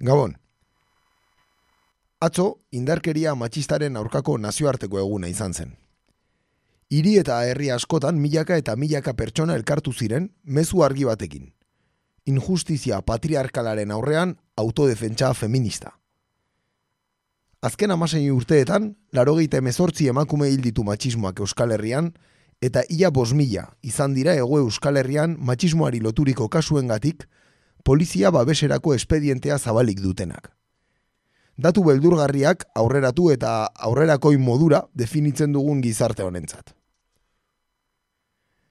Gabon. Atzo, indarkeria matxistaren aurkako nazioarteko eguna izan zen. Hiri eta herri askotan milaka eta milaka pertsona elkartu ziren mezu argi batekin. Injustizia patriarkalaren aurrean autodefentsa feminista. Azken amasei urteetan, larogeita emezortzi emakume hil ditu matxismoak Euskal Herrian, eta ia bos mila izan dira ego Euskal Herrian matxismoari loturiko kasuengatik polizia babeserako espedientea zabalik dutenak. Datu beldurgarriak aurreratu eta aurrerakoi modura definitzen dugun gizarte honentzat.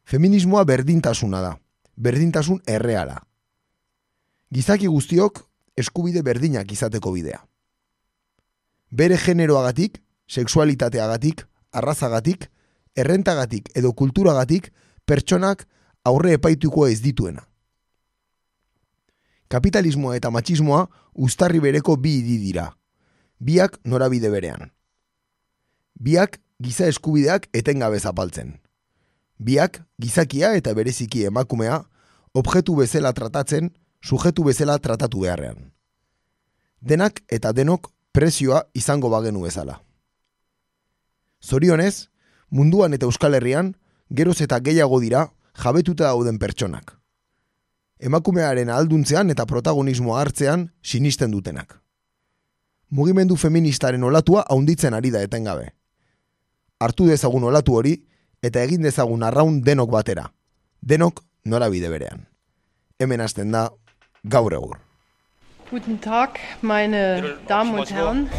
Feminismoa berdintasuna da, berdintasun erreala. Gizaki guztiok eskubide berdinak izateko bidea. Bere generoagatik, sexualitateagatik, arrazagatik, errentagatik edo kulturagatik pertsonak aurre epaituko ez dituena. Kapitalismoa eta matxismoa ustarri bereko bi idi dira. Biak norabide berean. Biak giza eskubideak etengabe zapaltzen. Biak gizakia eta bereziki emakumea objektu bezala tratatzen, sujetu bezala tratatu beharrean. Denak eta denok prezioa izango bagenu bezala. Zorionez, munduan eta Euskal Herrian, geroz eta gehiago dira jabetuta dauden pertsonak. Emakumearen alduntzean eta protagonismoa hartzean sinisten dutenak. Mugimendu feministaren olatua haunditzen ari da etengabe. Hartu dezagun olatu hori eta egin dezagun arraun denok batera. Denok norabide berean. Hemen hasten da gaur egur. Guten Tag, meine Damen und Herren.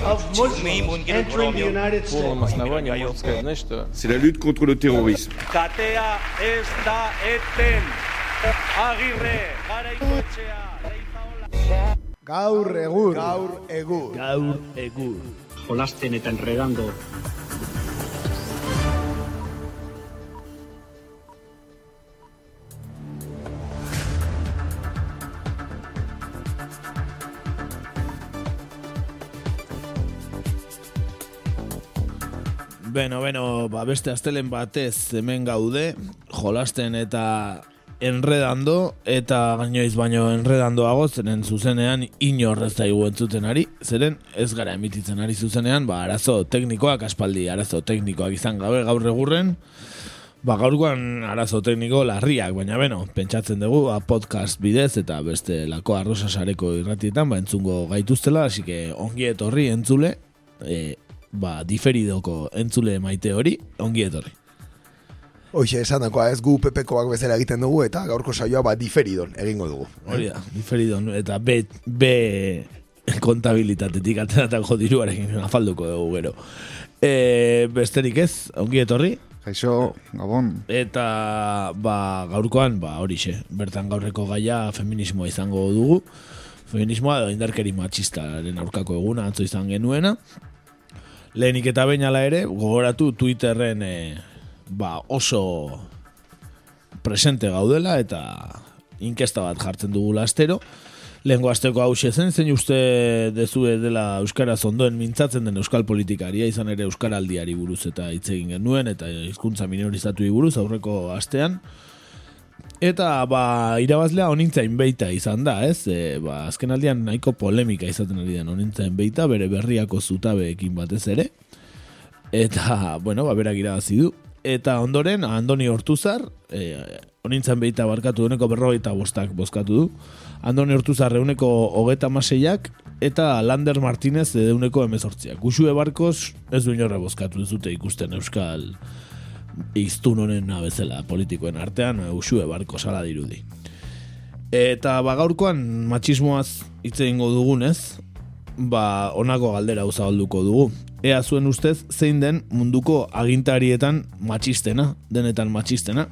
C'est la lutte contre le terrorisme. Katea ez da eten. Agirre, garaikoetxea, leizaola. Gaur egur. Gaur egur. Gaur egur. jolasten eta enredando Beno, beno, ba, beste astelen batez hemen gaude, jolasten eta enredando, eta gainoiz baino enredandoago, zeren zuzenean inor ez daigu entzuten ari, zeren ez gara emititzen ari zuzenean, ba, arazo teknikoak aspaldi, arazo teknikoak izan gabe gaur egurren, ba, gaurkoan arazo tekniko larriak, baina beno, pentsatzen dugu, ba, podcast bidez eta beste lako arrosasareko irratietan, ba, entzungo gaituztela, hasi que ongi etorri entzule, e, ba, diferidoko entzule maite hori, ongi etorri. Hoxe, esan dakoa ez gu pepekoak bezala egiten dugu eta gaurko saioa ba diferidon egingo dugu. Hori da, diferidon, eta B, B kontabilitatetik ateratako diruarekin afalduko dugu gero. E, besterik ez, ongi etorri, Kaixo, Gabon. eta ba, gaurkoan, ba, horixe, bertan gaurreko gaia feminismoa izango dugu, feminismoa edo indarkeri matxistaren aurkako eguna atzo izan genuena, lehenik eta behin ala ere, gogoratu Twitterren e, ba, oso presente gaudela eta inkesta bat jartzen dugu astero. Lehengo asteko hau zen, zein uste dezue dela Euskaraz ondoen mintzatzen den Euskal politikaria, izan ere Euskaraldiari buruz eta hitz egin genuen, eta hizkuntza minorizatu buruz aurreko astean. Eta ba, irabazlea onintzain beita izan da, ez? E, ba, azken aldian nahiko polemika izaten ari den onintzain beita, bere berriako zutabeekin batez ere. Eta, bueno, ba, berak irabazi du. Eta ondoren, Andoni Hortuzar, e, onintzain beita barkatu duneko berrogeita bostak bozkatu du. Andoni Hortuzar euneko hogeta maseiak, eta Lander Martinez euneko emezortziak. Gusue Barkos ez du inorra bozkatu dute ikusten Euskal iztun honen bezala politikoen artean usue barko sala dirudi. Eta ba gaurkoan matxismoaz hitz egingo dugunez, ba honako galdera uzabalduko dugu. Ea zuen ustez zein den munduko agintarietan matxistena, denetan matxistena.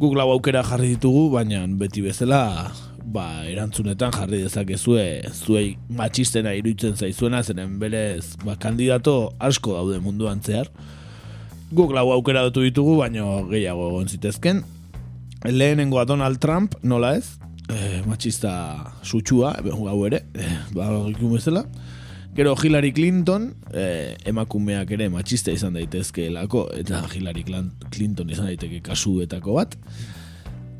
Guk lau aukera jarri ditugu, baina beti bezala ba, erantzunetan jarri dezakezue zuei matxistena iruditzen zaizuena, zeren berez ba, kandidato asko daude munduan zehar guk lau aukera dut ditugu, baino gehiago egon zitezken. Lehenengoa Donald Trump, nola ez? E, matxista sutxua, hau ere, e, ba, bezala. Gero Hillary Clinton, e, emakumeak ere matxista izan daitezke lako, eta Hillary Clinton izan daiteke kasuetako bat.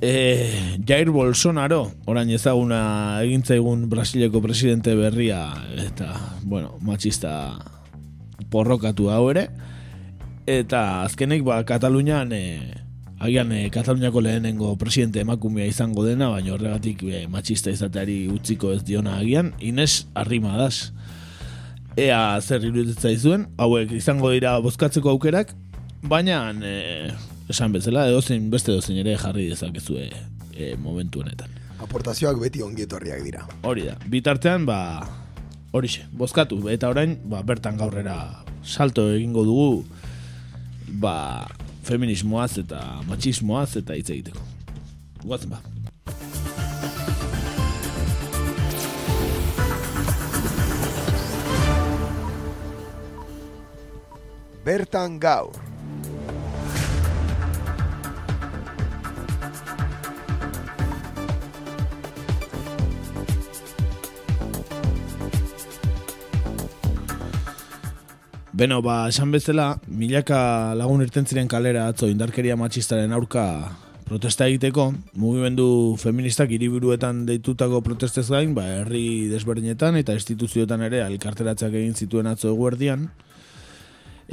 E, Jair Bolsonaro, orain ezaguna egintzaigun Brasileko presidente berria, eta, bueno, machista porrokatu hau ere, eta azkenik, ba, Katalunian, e, agian e, Kataluniako lehenengo presidente emakumea izango dena, baina horregatik e, machista izateari utziko ez diona agian, Ines Arrimadas. Ea zer iruditzen zaizuen, hauek izango dira bozkatzeko aukerak, baina e, esan bezala edozein beste edozein ere jarri dezakezue e, momentu honetan. Aportazioak beti ongi etorriak dira. Hori da, bitartean, ba, horixe, bozkatu, eta orain, ba, bertan gaurrera salto egingo dugu, ba, feminismoaz eta machismoaz eta hitz egiteko. Guazen ba. Bertan gaur. Beno, ba, esan bezala, milaka lagun irten ziren kalera atzo indarkeria matxistaren aurka protesta egiteko, mugimendu feministak hiriburuetan deitutako protestez gain, ba, herri desberdinetan eta instituzioetan ere alkarteratzeak egin zituen atzo eguerdian,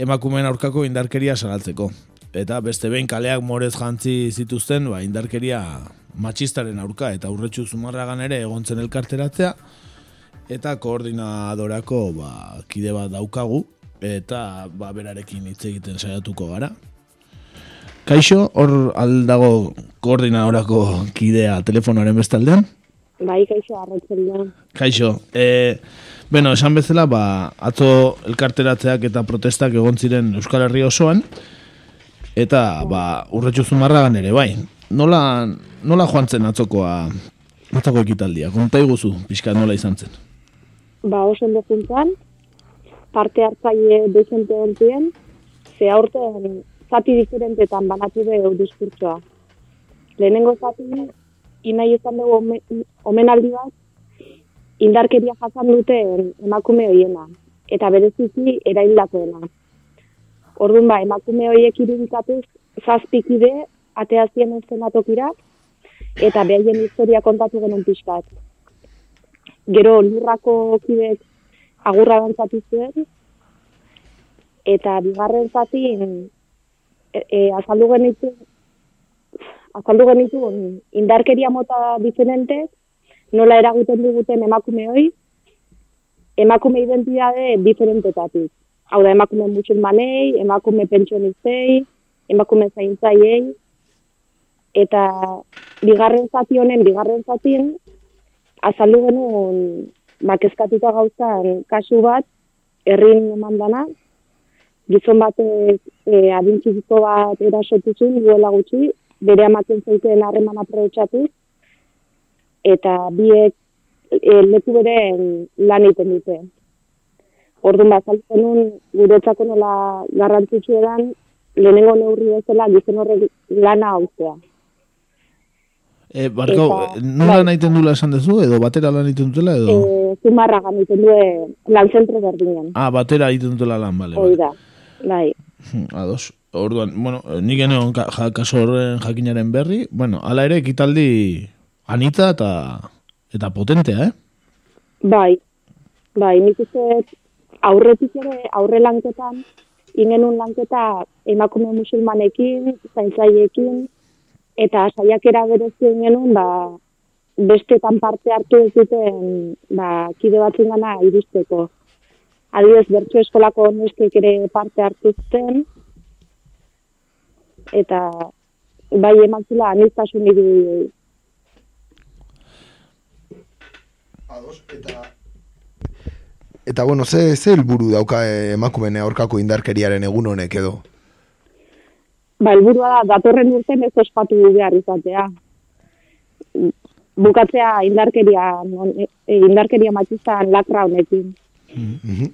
emakumeen aurkako indarkeria zagaltzeko. Eta beste behin kaleak morez jantzi zituzten, ba, indarkeria matxistaren aurka eta urretxu zumarragan ere egontzen elkarteratzea, eta koordinadorako ba, kide bat daukagu, eta ba, berarekin hitz egiten saiatuko gara. Kaixo, hor aldago koordinadorako kidea telefonoaren bestaldean? Bai, kaixo, arratzen Kaixo, e, bueno, esan bezala, ba, atzo elkarteratzeak eta protestak egon ziren Euskal Herri osoan, eta ba, urretxu zumarragan ere, bai. Nola, nola joan zen atzokoa, atzoko ekitaldia, konta iguzu, pixka nola izan zen? Ba, oso ondo parte hartzaile dezente hontien, ze aurten zati diferentetan banatu dugu diskurtsoa. Lehenengo zati, inai izan dugu ome- omenaldi bat, indarkeria jasan duten emakume hoiena, eta bereziki eraildakoena. Orduan ba, emakume horiek irudikatuz, zazpikide, ateazien eszenatokira, eta behaien historia kontatu genuen pixkat. Gero lurrako kideek agurra dantzatu zuen, eta bigarren zati e, e, azaldu genitu azaldu genitu indarkeria mota diferente, nola eraguten diguten emakume hoi, emakume identitate diferentetatik. Hau da, emakume musulmanei, emakume pentsionistei, emakume zaintzaiei, eta bigarren zati honen, bigarren zatien, azaldu genuen bakezkatuta gauzan kasu bat, herrin eman dana, gizon batek e, adintziziko bat erasotu zuen, duela gutxi, bere amaten zeiten harreman aprobetxatu, eta biek e, leku bere lan egiten dute. Orduan bat, nun guretzako nola garrantzitsu edan, lehenengo neurri bezala gizon horrek lana hauztea. E, barko, Eta- nola bai. nahi dula esan duzu, edo batera lan egiten dutela, edo? E, zumarragan egiten due lan zentro berdinen. Ah, batera egiten dutela lan, bale. Hoi da, bai. Hmm, Ados. Orduan, bueno, nik geneon ka, ja, kaso horren jakinaren berri, bueno, ala ere ekitaldi anita eta eta potentea, eh? Bai, bai, nik uste aurretik ere aurre lanketan, ingenun lanketa emakume musulmanekin, zaintzaiekin, eta saiakera berezien genuen, ba, bestetan parte hartu ez duten, ba, kide batzuen gana iristeko. Adibidez, bertso eskolako neskek ere parte hartu zuten, eta bai emantzula anistasun irudioi. Ados, eta... Eta, bueno, ze, ze helburu dauka eh, emakumeen aurkako indarkeriaren egun honek edo? Ba, helburua da, datorren urten ez ospatu behar izatea. Bukatzea indarkeria, non- e, indarkeria matxistan lakra honekin. Mhm.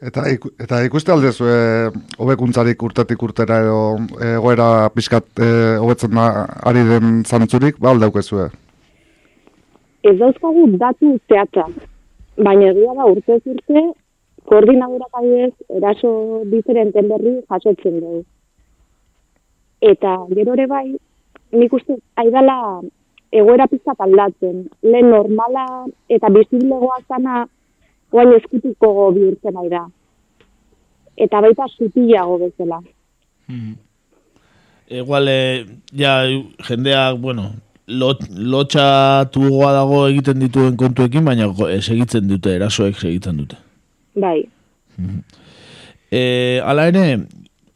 Eta, eta ikuste aldezu, e, hobekuntzarik urtetik urtera edo egoera pixkat e, hobetzen da ari den zantzurik, ba aldaukezue. Ez dauzkagu datu zehatzak, baina egia da urtez urte, koordinadorak adibidez, eraso diferenten berri jasotzen dugu. Eta gero ere bai, nik uste aidala egoera pizkat aldatzen. Lehen normala eta biziblegoa zana guain eskutiko bihurtzen nahi da. Eta baita sutilago bezala. Igual, eh, ja, jendeak, bueno, lot, lotxatugoa dago egiten dituen kontuekin, baina eh, segitzen dute, erasoek segitzen dute. Bai, E, ala ere,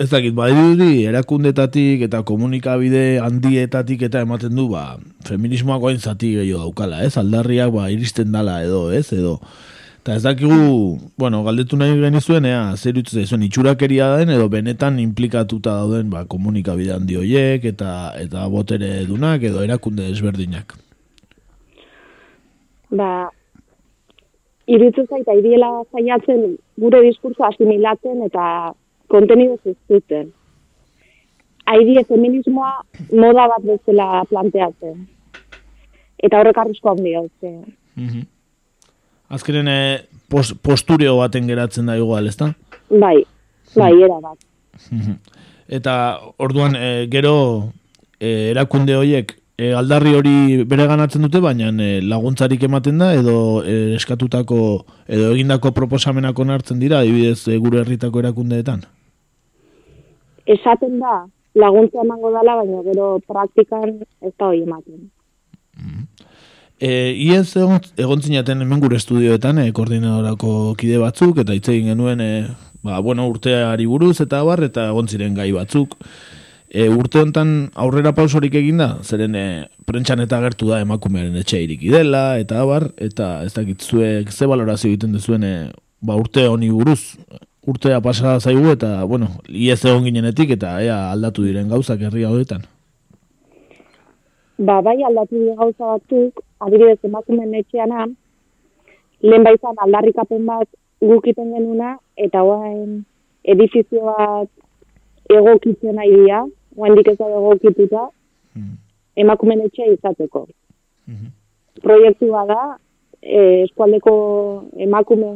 ez dakit, badirudi erakundetatik eta komunikabide handietatik eta ematen du, ba, feminismoak oain zati gehiago daukala, ez? Aldarriak, ba, iristen dala edo, ez? Edo, eta ez dakigu, bueno, galdetu nahi genizuen, ea, zer utz zaizuen itxurakeria den, edo benetan implikatuta dauden, ba, komunikabide handi hoiek, eta, eta botere dunak, edo erakunde desberdinak. ba, iruditzen zait, aidiela zaiatzen gure diskurso asimilatzen eta kontenido zuztuten. Aidie feminismoa moda bat bezala planteatzen. Eta horrek arrisko handia ze. Azkenen, e, pos, postureo baten geratzen da igual, ezta? Bai, bai, era bat. Eta orduan e, gero e, erakunde horiek e, aldarri hori bere ganatzen dute, baina e, laguntzarik ematen da edo e, eskatutako edo egindako proposamenak onartzen dira, adibidez e, gure herritako erakundeetan. Esaten da, laguntza emango dala, baina gero praktikan ez da hori ematen. E, iez egon, egon zinaten hemen gure estudioetan e, koordinadorako kide batzuk eta hitz egin genuen e, ba, bueno, urteari buruz eta bar eta egon ziren gai batzuk. E, urte hontan aurrera pausorik egin da, zeren e, prentxan eta gertu da emakumearen etxe iriki dela eta bar, eta ez dakit zuek ze balorazio egiten duzuen e, ba, urte honi buruz. Urtea pasa zaigu eta, bueno, iez egon ginenetik eta ea aldatu diren gauzak herri hauetan. Ba, bai aldatu dira gauza batzuk, adibidez emakumeen etxeana, lehen baizan aldarrikapen bat gukiten genuna, eta oain edifizio bat egokitzen nahi dira, oain ez dago egokituta, emakumeen etxea izateko. Proiektua da, e, eskualdeko emakume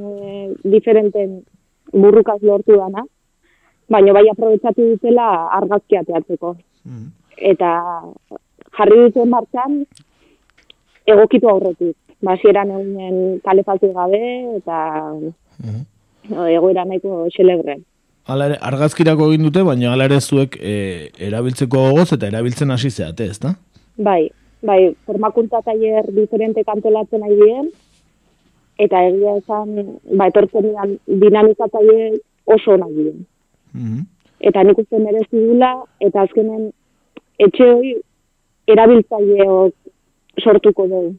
diferenten burrukaz lortu dana, baina bai aprobetsatu dutela argazkia teatzeko. Eta jarri duten martxan egokitu aurretik. Basieran egunen kalefatu gabe eta no, egoera nahiko xelebre. Hala ere, argazkirako egin dute, baina hala ere zuek e, erabiltzeko gogoz eta erabiltzen hasi zeate, ezta? Bai, bai, formakuntza tailer diferente kantolatzen nahi dien, eta egia esan, ba, etortzen tailer oso nahi dien. Eta nik uste merezi dula, eta azkenen etxe hori erabiltzaileok sortuko dugu.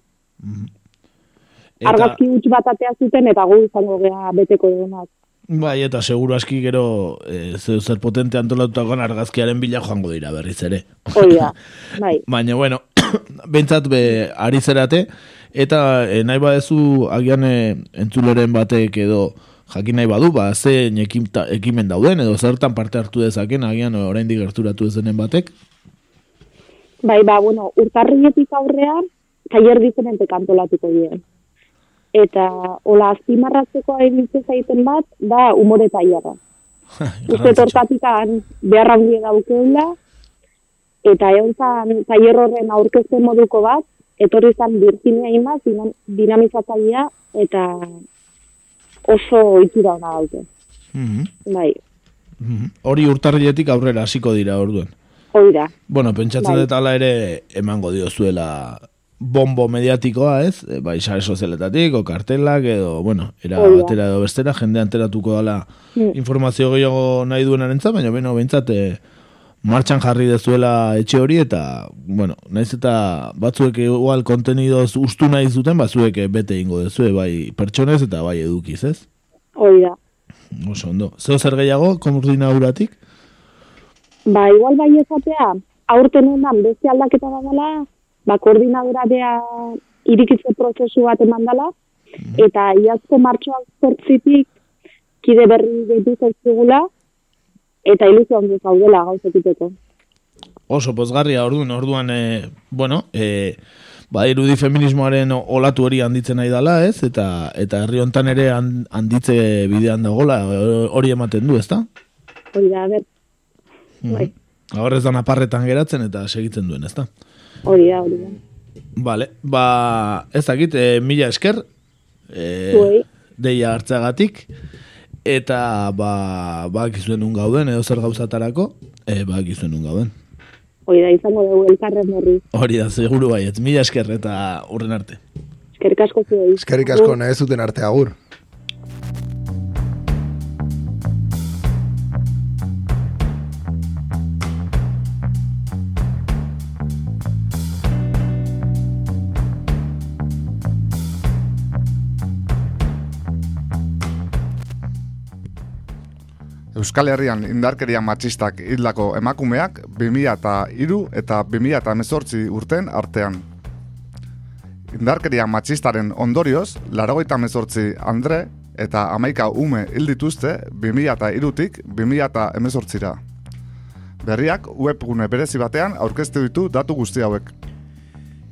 Eta, Argazki huts bat atea zuten eta gu izango gea beteko dugunak. bai, eta seguru aski gero e, zeu zer potente antolatutakoan argazkiaren bila joango dira berriz ere. Hoi da, bai. Baina, bueno, bentsat be, ari zerate, eta e, nahi badezu agian e, entzuleren batek edo jakin nahi badu, ba, zein ekimen dauden, edo zertan parte hartu dezaken, agian oraindik gerturatu ez denen batek. Bai, ba, bueno, urtarrietik aurrean, tailer diferente kantolatuko dien. Eta, hola, azpimarratzeko ibiltze zaiten bat, da umore tailerra. Uste tortatikan behar handia daukeula, eta egon zan tailer horren aurkezten moduko bat, etorri zan Virginia Imaz, dinam, dinamizatzailea, eta oso itxura ona daute. Bai, Hori urtarrietik aurrera hasiko dira orduan. hori da. Bueno, pentsatzen Bai. dut ala ere emango diozuela bombo mediatikoa, ez? E, Bai, sare sozialetatik, o kartelak, edo, bueno, era Hori da. batera edo bestera, jende enteratuko dala Mm. informazio gehiago nahi duenaren baina beno, behintzat, e, martxan jarri dezuela etxe hori, eta, bueno, naiz eta batzuek igual kontenidoz ustu nahi zuten, batzuek bete ingo dezue, bai pertsonez eta bai edukiz, ez? Hori da. Oso ondo. Zeo zer gehiago, koordinauratik? Ba, igual bai ezatea, aurten hondan beste aldaketa badala, ba, koordinadoradea irikitze prozesu bat eman dela, eta iazko martxoak zortzitik kide berri gehitu zaizkigula, eta ilusio handia zaudela gauzekiteko. Oso pozgarria orduan, orduan, e, bueno, e, ba, irudi feminismoaren olatu hori handitzen nahi dala, ez? Eta eta herri hontan ere han- handitze bidean dagola, hori ematen du, ezta? Hori da, ber, bai. Gaur ez da naparretan geratzen eta segitzen duen, ezta? Hori da, hori da. Vale, ba, ez dakit, e, mila esker, e, Zuei. deia hartzagatik, eta ba, bakizuen nun gauden, edo zer gauzatarako, e, bakizuen nun gauden. Hori da, izango dugu elkarren berri. Hori da, seguru baiet, mila esker eta urren arte. Eskerrik asko zuei. Eskerrik asko nahi ez zuten arte agur. Euskal Herrian indarkeria matxistak hildako emakumeak 2003 eta 2018 urten artean. Indarkeria matxistaren ondorioz, larogeita mezortzi Andre eta amaika ume hil dituzte 2003-tik 2018ra. Berriak webgune berezi batean aurkeztu ditu datu guzti hauek.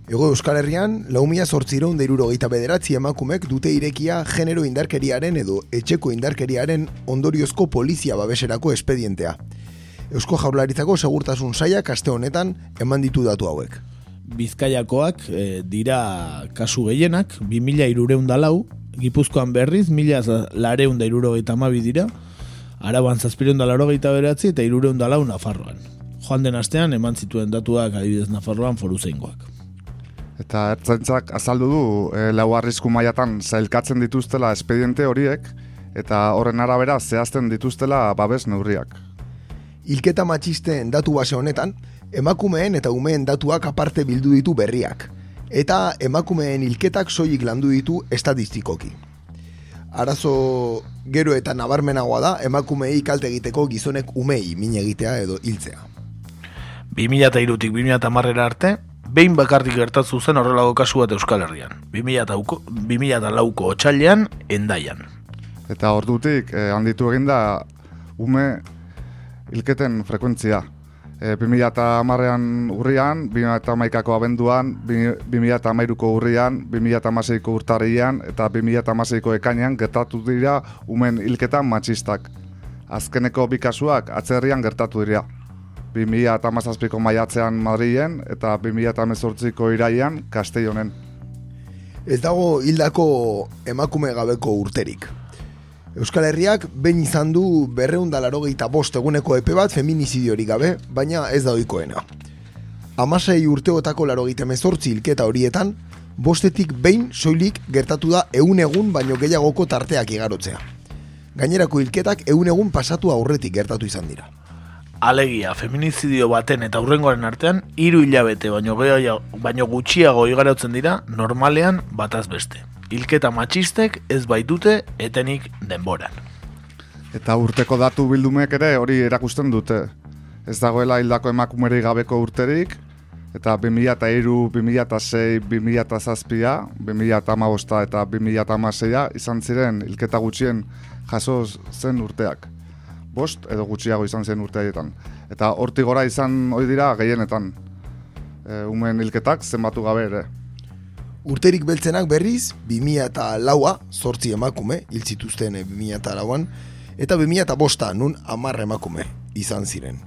Ego Euskal Herrian, lau mila zortzireun deiruro geita bederatzi emakumek dute irekia genero indarkeriaren edo etxeko indarkeriaren ondoriozko polizia babeserako espedientea. Eusko jaurlaritzako segurtasun saiak aste honetan eman ditu datu hauek. Bizkaiakoak e, dira kasu gehienak, 2000 irureun dalau, Gipuzkoan berriz, mila lareun da iruro dira, Araban zazpireun da laro geita beratzi eta irureun dalau Nafarroan. Joan den astean eman zituen datuak adibidez Nafarroan foru zeingoak. Eta ertzaintzak azaldu du e, lau arrisku mailatan zailkatzen dituztela espediente horiek eta horren arabera zehazten dituztela babes neurriak. Hilketa matxisten datu base honetan, emakumeen eta umeen datuak aparte bildu ditu berriak, eta emakumeen hilketak soilik landu ditu estadistikoki. Arazo gero eta nabarmenagoa da emakumeei kalte egiteko gizonek umei min egitea edo hiltzea. 2002tik 2010 arte, behin bakarrik gertatu zen horrelago kasu bat Euskal Herrian. 2000ko 2004ko otsailean endaian. Eta ordutik eh, handitu eginda ume hilketen frekuentzia. E, 2010an urrian, 2011ko abenduan, 2013ko urrian, 2016ko urtarrian eta 2016ko ekainean gertatu dira umen hilketan matxistak. Azkeneko bi kasuak atzerrian gertatu dira. 2017ko maiatzean Madrilen eta 2018ko iraian Castellonen. Ez dago hildako emakume gabeko urterik. Euskal Herriak behin izan du berreunda larogeita bost eguneko epe bat feminizidiorik gabe, baina ez da oikoena. Amasei urteotako larogeita mezortzi hilketa horietan, bostetik behin soilik gertatu da eun egun baino gehiagoko tarteak igarotzea. Gainerako hilketak eun egun pasatu aurretik gertatu izan dira. Alegia, feminizidio baten eta hurrengoaren artean, hiru hilabete baino, gehiago, baino gutxiago igarotzen dira normalean bataz beste. Hilketa matxistek ez baitute etenik denboran. Eta urteko datu bildumek ere hori erakusten dute. Ez dagoela hildako emakumeri gabeko urterik, eta 2002, 2006, 2007, 2008 eta 2006 izan ziren hilketa gutxien jaso zen urteak. Bost edo gutxiago izan zen urte haietan. Eta hortik gora izan hori dira gehienetan. E, umen hilketak zenbatu gabe ere. Urterik beltzenak berriz, 2000 eta laua, sortzi emakume, hil zituzten 2000 eta lauan, eta 2000 eta bosta, nun amarra emakume izan ziren.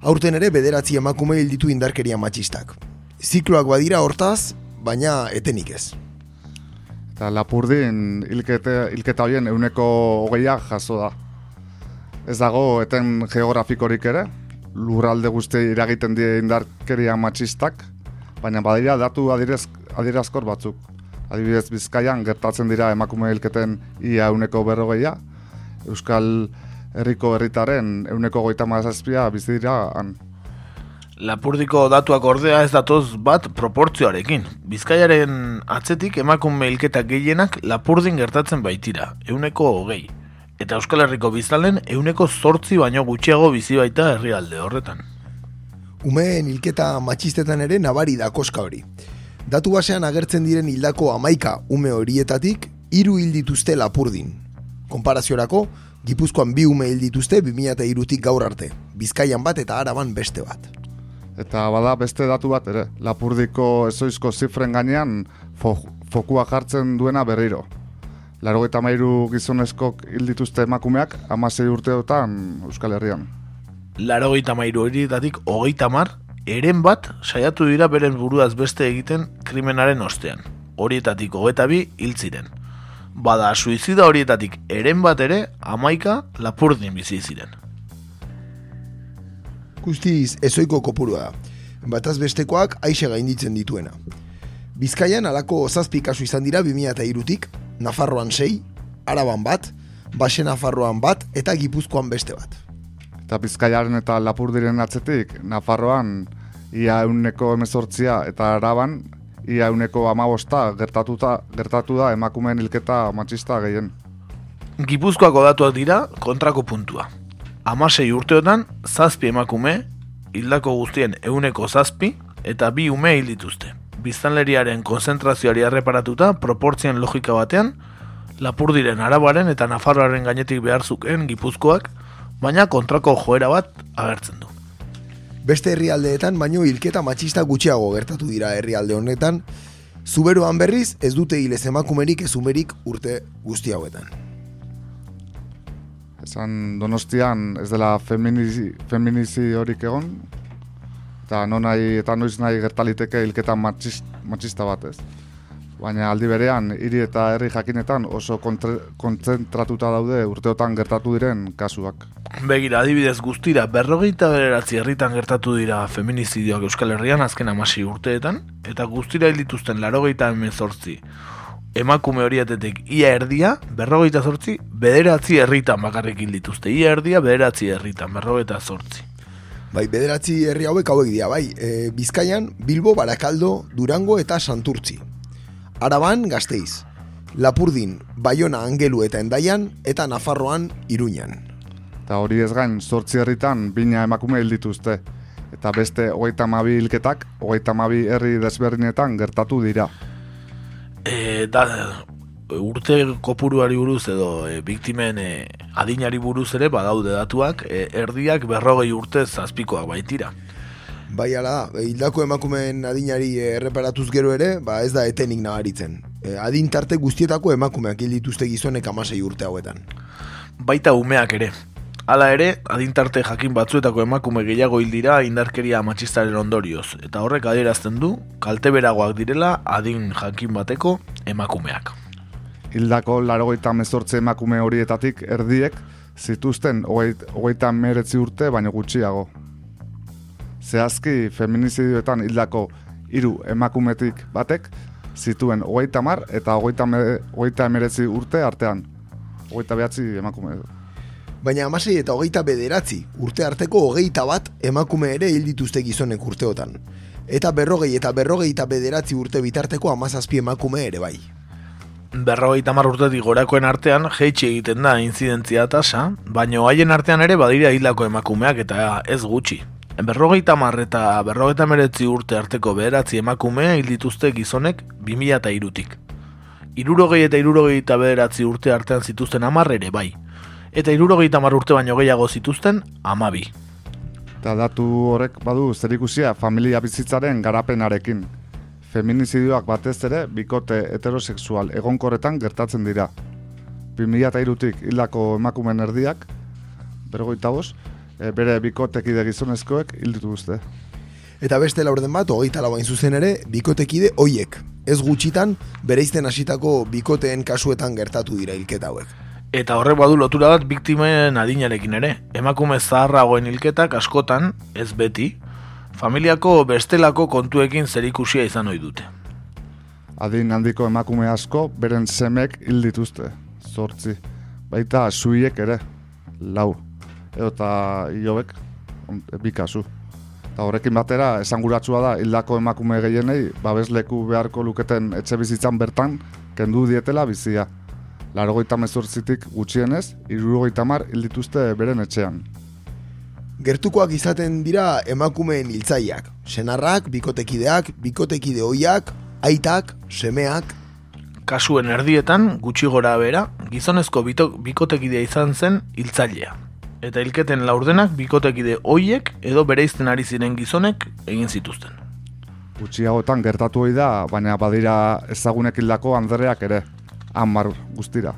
Aurten ere, bederatzi emakume hil ditu indarkeria matxistak. Zikloak badira hortaz, baina etenik ez. Eta lapurdin hilkete, hilketa horien euneko hogeia jaso da. Ez dago eten geografikorik ere, lurralde guzti iragiten die indarkeria matxistak, baina badira datu adirez, adirazkor batzuk. Adibidez Bizkaian gertatzen dira emakume hilketen ia euneko berrogeia, Euskal Herriko herritaren euneko goita mazazpia bizi dira han. Lapurdiko datuak ordea ez datoz bat proportzioarekin. Bizkaiaren atzetik emakume hilketak gehienak lapurdin gertatzen baitira, euneko hogei. Eta Euskal Herriko biztalen euneko zortzi baino gutxiago bizi baita herrialde horretan. Umeen hilketa matxistetan ere nabari da koska hori. Datu basean agertzen diren hildako amaika ume horietatik, hiru hil dituzte lapurdin. Konparaziorako, Gipuzkoan bi ume hil dituzte 2002tik gaur arte, Bizkaian bat eta Araban beste bat. Eta bada beste datu bat ere, lapurdiko ezoizko zifren gainean fo, fokua jartzen duena berriro. Laro eta mairu gizonezkok hil dituzte emakumeak, amasei urteotan Euskal Herrian. laro gehieta mairu horietatik hogeita mar, eren bat saiatu dira beren buruaz beste egiten krimenaren ostean. Horietatik hogeita bi hil ziren. Bada, suizida horietatik eren bat ere, amaika lapurdin bizi ziren. Guztiz ezoiko kopurua da. Bataz bestekoak aixe gainditzen dituena. Bizkaian alako zazpi kasu izan dira 2002tik, Nafarroan sei, Araban bat, Baxe Nafarroan bat eta Gipuzkoan beste bat. Eta Bizkaiaren eta Lapurdiren atzetik, Nafarroan ia euneko emezortzia eta Araban ia euneko amabosta gertatuta, gertatu da emakumeen hilketa matxista gehien. Gipuzkoako datuak dira kontrako puntua. Hamasei urteotan, zazpi emakume, hildako guztien euneko zazpi, eta bi ume hil dituzte. Biztanleriaren konzentrazioari erreparatuta, proportzien logika batean, Lapurdiren arabaren eta Nafarroaren gainetik behar zuken Gipuzkoak, baina kontrako joera bat agertzen du. Beste herrialdeetan baino hilketa matxista gutxiago gertatu dira herrialde honetan, zuberoan berriz ez dute hilez emakumerik ezumerik urte guzti hauetan. Esan donostian ez dela feminizi, feminizi horik egon, eta non nahi, eta noiz nahi gertaliteke hilketa matxist, matxista bat ez. Baina aldi berean, hiri eta herri jakinetan oso kontre, kontzentratuta daude urteotan gertatu diren kasuak. Begira, adibidez guztira, berrogeita bederatzi herritan gertatu dira feminizidioak Euskal Herrian azken amasi urteetan, eta guztira hil dituzten larogeita emezortzi emakume horietetik ia erdia, berrogeita zortzi, bederatzi herritan bakarrik hil dituzte. Ia erdia, bederatzi herritan, berrogeita zortzi. Bai, bederatzi herri hauek hauek dira, bai, e, Bizkaian, Bilbo, Barakaldo, Durango eta Santurtzi. Araban, Gasteiz. Lapurdin, Baiona, Angelu eta Endaian, eta Nafarroan, Iruñan. Eta hori ez gain, zortzi herritan bina emakume hil dituzte. Eta beste hogeita mabi hilketak, hogeita mabi herri desberdinetan gertatu dira. E, da, urte kopuruari buruz edo e, biktimen e, adinari buruz ere badaude datuak, e, erdiak berrogei urte zazpikoak baitira. Bai, ala da, hildako emakumeen adinari erreparatuz gero ere, ba ez da etenik nabaritzen. E, adin tarte guztietako emakumeak hil dituzte gizonek amasei urte hauetan. Baita umeak ere. Hala ere, adintarte jakin batzuetako emakume gehiago hil dira indarkeria matxistaren ondorioz, eta horrek adierazten du, kalteberagoak direla adin jakin bateko emakumeak. Hildako larogeita mezortze emakume horietatik erdiek zituzten hogeit- hogeita meretzi urte baino gutxiago. Zehazki feminizidioetan hildako hiru emakumetik batek zituen hogeita mar eta hogeita, me, hogeita emeretzi urte artean. Hogeita behatzi emakume. Baina amasei eta hogeita bederatzi, urte arteko hogeita bat emakume ere hil dituzte gizonek urteotan. Eta berrogei eta berrogeita bederatzi urte bitarteko amazazpi emakume ere bai. Berrogeita mar urtetik gorakoen artean jeitsi egiten da inzidentzia tasa, baino haien artean ere badira hildako emakumeak eta ez gutxi. Berrogeita mar eta berrogeita meretzi urte arteko bederatzi emakume hil dituzte gizonek 2000 eta irutik. Irurogei eta irurogei eta bederatzi urte artean zituzten amar ere bai. Eta irurogeita mar urte baino gehiago zituzten amabi. Eta datu horrek badu zerikusia familia bizitzaren garapenarekin. Feminizidioak batez ere bikote heterosexual egonkorretan gertatzen dira. 2003tik hildako emakumen erdiak, berrogeita bost, e, bere bikotekide gizonezkoek hil dituzte. Eta beste laurden bat, hogeita lau zuzen ere, bikotekide hoiek. Ez gutxitan, bereizten hasitako bikoteen kasuetan gertatu dira hilketa hauek. Eta horrek badu lotura bat biktimen adinarekin ere. Emakume zaharragoen hilketak askotan, ez beti, familiako bestelako kontuekin zerikusia izan ohi dute. Adin handiko emakume asko beren semek hil dituzte, zortzi. Baita suiek ere, lau. Eta hilobek, on- bi kasu. Eta horrekin batera, esanguratsua da, hildako emakume gehienei, babesleku beharko luketen etxe bizitzan bertan, kendu dietela bizia. Larogeita mezortzitik gutxienez, irurogeita mar hil dituzte beren etxean. Gertukoak izaten dira emakumeen hiltzaileak. Senarrak, bikotekideak, bikotekide hoiak, aitak, semeak, Kasuen erdietan, gutxi gora bera, gizonezko bikotekidea izan zen hiltzailea. Eta hilketen laurdenak bikotekide hoiek edo bereizten ari ziren gizonek egin zituzten. Gutxiagotan gertatu ohi da, baina badira ezagunek hildako andreak ere, hamar guztira.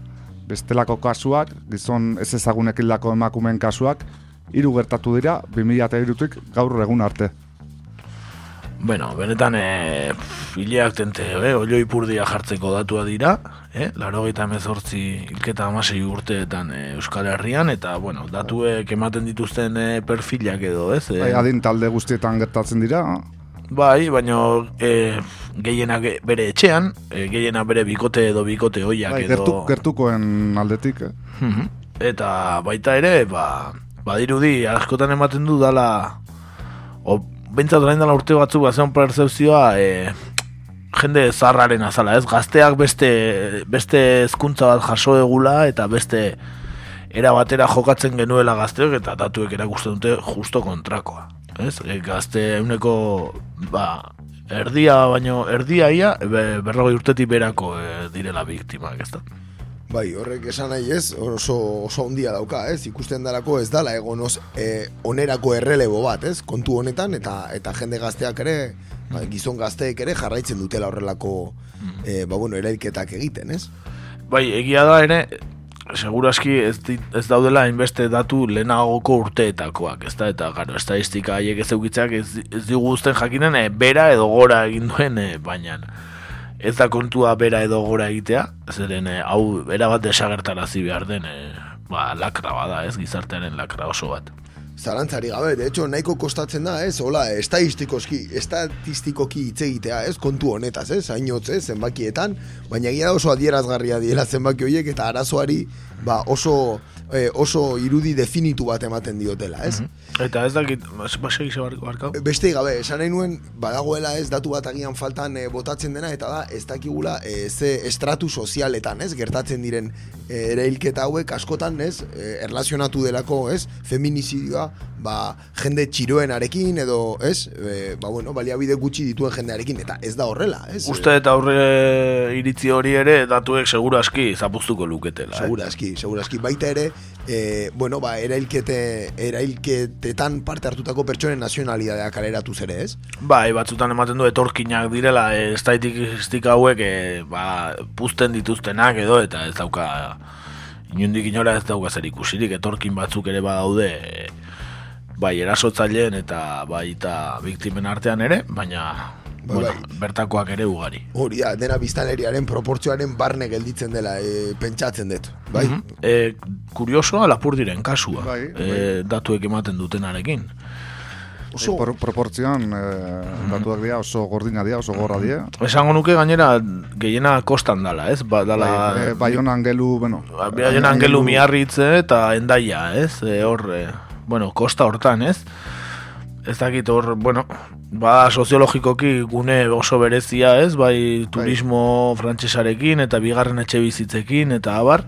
Bestelako kasuak, gizon ez ezagunek hildako emakumeen kasuak, hiru gertatu dira 2003tik gaur egun arte. Bueno, benetan e, hileak tente, e, olioi purdia jartzeko datua dira, e, laro gita mezortzi ilketa amasei urteetan e, Euskal Herrian, eta, bueno, datuek ematen dituzten e, perfilak edo, ez? E, Bai, adin talde guztietan gertatzen dira, bai, baina e, gehienak bere etxean, e, gehienak bere bikote edo bikote hoiak bai, edo... gertu, gertukoen aldetik. Eh? Eta baita ere, ba, badirudi askotan ematen du dala o bentsat orain dela urte batzuk bazen percepzioa e, jende zarraren azala, ez? Gazteak beste beste hezkuntza bat jaso egula eta beste era batera jokatzen genuela gazteok eta datuek erakusten dute justo kontrakoa. Ez? E, gazte euneko ba, erdia, baino erdia ia, be, berrogei urtetik berako e, direla biktimak, ez da? Bai, horrek esan nahi ez, oso, oso ondia dauka, ez? Ikusten darako ez dala egon os, e, onerako errelebo bat, ez? Kontu honetan, eta eta jende gazteak ere, ba, gizon gazteek ere jarraitzen dutela horrelako, e, ba, bueno, erailketak egiten, ez? Bai, egia da ere, seguraski ez, ez daudela hainbeste datu lehenagoko urteetakoak, ez da, eta garo, estadistika haiek ez ez, ez digu uzten jakinen e, bera edo gora egin duen, e, baina ez da kontua bera edo gora egitea, zeren e, hau erabat desagertarazi behar den, e, ba, lakra bada, ez, gizartearen lakra oso bat. Zalantzari gabe, de hecho, nahiko kostatzen da, ez? Hola, estadistikoski, estatistikoki hitz egitea, ez? Kontu honetaz, ez? Hainotz, ez? Zenbakietan, baina egia da oso adierazgarria diela zenbaki horiek eta arazoari, ba, oso, eh, oso irudi definitu bat ematen diotela, ez? Eta ez dakit, basegi barko barkau? Beste gabe, esan nahi nuen, badagoela ez datu bat agian faltan eh, botatzen dena, eta da, ez dakigula eh, ze estratu sozialetan, ez, gertatzen diren eh, erailketa hauek askotan, ez, eh, erlazionatu delako, ez, feminizidioa, ba, jende txiroenarekin, edo, ez, eh, ba, bueno, baliabide gutxi dituen jendearekin, eta ez da horrela, ez? Uste eta aurre iritzi hori ere datuek seguru aski zapuztuko luketela. eh? Seguraski, seguraski. Baita ere, e, bueno, ba, erailkete, erailketetan parte hartutako pertsonen nazionalidadea kaleratu zere, ez? Bai, batzutan ematen du etorkinak direla, estatistik hauek e, ba, puzten dituztenak edo, eta ez dauka, inundik inora ez dauka zer ikusirik, etorkin batzuk ere badaude, e, bai, erasotzaileen eta bai, eta biktimen artean ere, baina, Bai, bueno, bai. bertakoak ere ugari. Hori da, dena biztanleriaren proportzioaren barne gelditzen dela, e, pentsatzen dut, bai? E, kuriosoa lapurdiren kasua, Bai, e, datuek ematen dutenarekin. Oso, Por, proportzioan, e, datuak dira oso gordina dira, oso gorra dira. Esango nuke gainera gehiena kostan dala, ez? Ba, dala, Bai, e, Baionan gelu, bueno... Baionan angelu miarritze eta endaia, ez? E, hor, e, bueno, kosta hortan, ez? Ez dakit hor, bueno, ba soziologikoki gune oso berezia, ez? Bai turismo frantsesarekin eta bigarren etxe bizitzekin eta abar.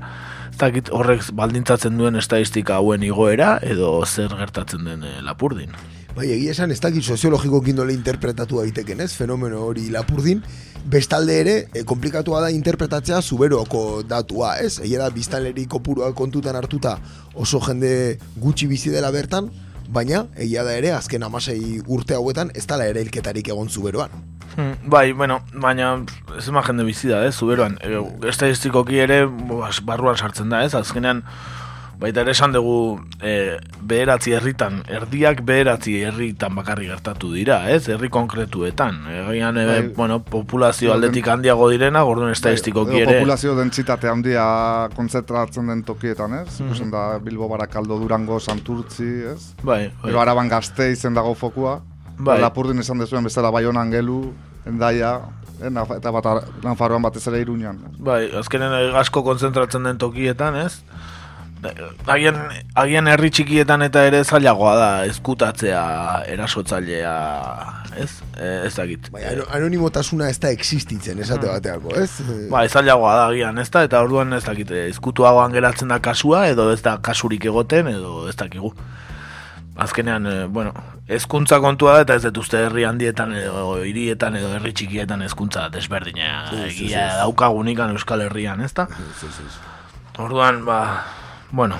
Ez horrek baldintzatzen duen estadistika hauen igoera edo zer gertatzen den e, lapurdin. bai, egia esan, ez dakit soziologikokin nola interpretatu daiteken, ez? Fenomeno hori lapurdin, bestalde ere, e, komplikatua da interpretatzea zuberoko datua, ez? Egia da, biztanleri kopurua kontutan hartuta oso jende gutxi bizi dela bertan, baina, egia da ere, azken amasei urte hauetan, ez dala ere hilketarik egon zuberoan. Hmm, Bai, bueno, baina ez ema jende bizi da, ez, zuberoan. E, estadistikoki ere barruan sartzen da, ez, azkenean baita ere esan dugu e, bederatzi herritan, erdiak bederatzi herritan bakarri gertatu dira, ez, herri konkretuetan. Egian, e, Bai. bueno, populazio aldetik handiago direna, gordon estadistikoki Edo ere. populazio dentsitate handia kontzentratzen den tokietan, ez? Mhm. Ikusten da Bilbo Barakaldo Durango Santurtzi, ez? Bai, bai. Gero araban gazte izen dago fokua. Bai. Lapurdin esan dezuen bezala Baionan gelu, endaia, eh, eta bat Nafarroan batez ere iruñan. Bai, azkenen asko kontzentratzen den tokietan, ez? Agian, agian herri txikietan eta ere zailagoa da ezkutatzea erasotzailea, ez? E, ez dakit. Bai, ano- anonimotasuna ez da existitzen, esate bateako, ez? Ba, zailagoa da agian, ez da? Eta orduan ez dakit, ezkutuagoan geratzen da kasua, edo ez da kasurik egoten, edo ez dakigu. Azkenean, eh, bueno, ezkuntza kontua da, eta ez dut uste herri handietan, edo hirietan, edo herri txikietan ezkuntza desberdina egia daukagunikan Euskal Herrian, ez da? Orduan, ba, bueno,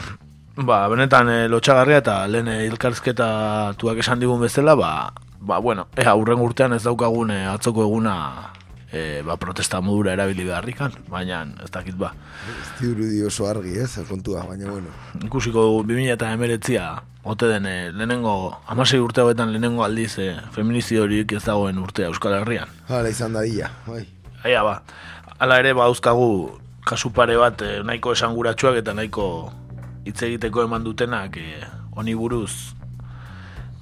ba, benetan e, lotxagarria eta lehen eh, elkarrizketa tuak esan digun bezala, ba, ba, bueno, ea, urren urtean ez daukagun eh, atzoko eguna e, ba, protesta modura erabili beharrikan, baina ez dakit ba. Ez dirudi oso argi, ez, kontua, baina bueno. Ikusiko dugu 2000 eta emeretzia, ote den, e, lehenengo, amasei urte hauetan lehenengo aldiz, e, feminiziorik ez dagoen urtea Euskal Herrian. Hala izan dadila, bai. Aia ba, ala ere ba dauzkagu kasu pare bat e, nahiko esanguratsuak eta nahiko hitz egiteko eman dutenak e, honi buruz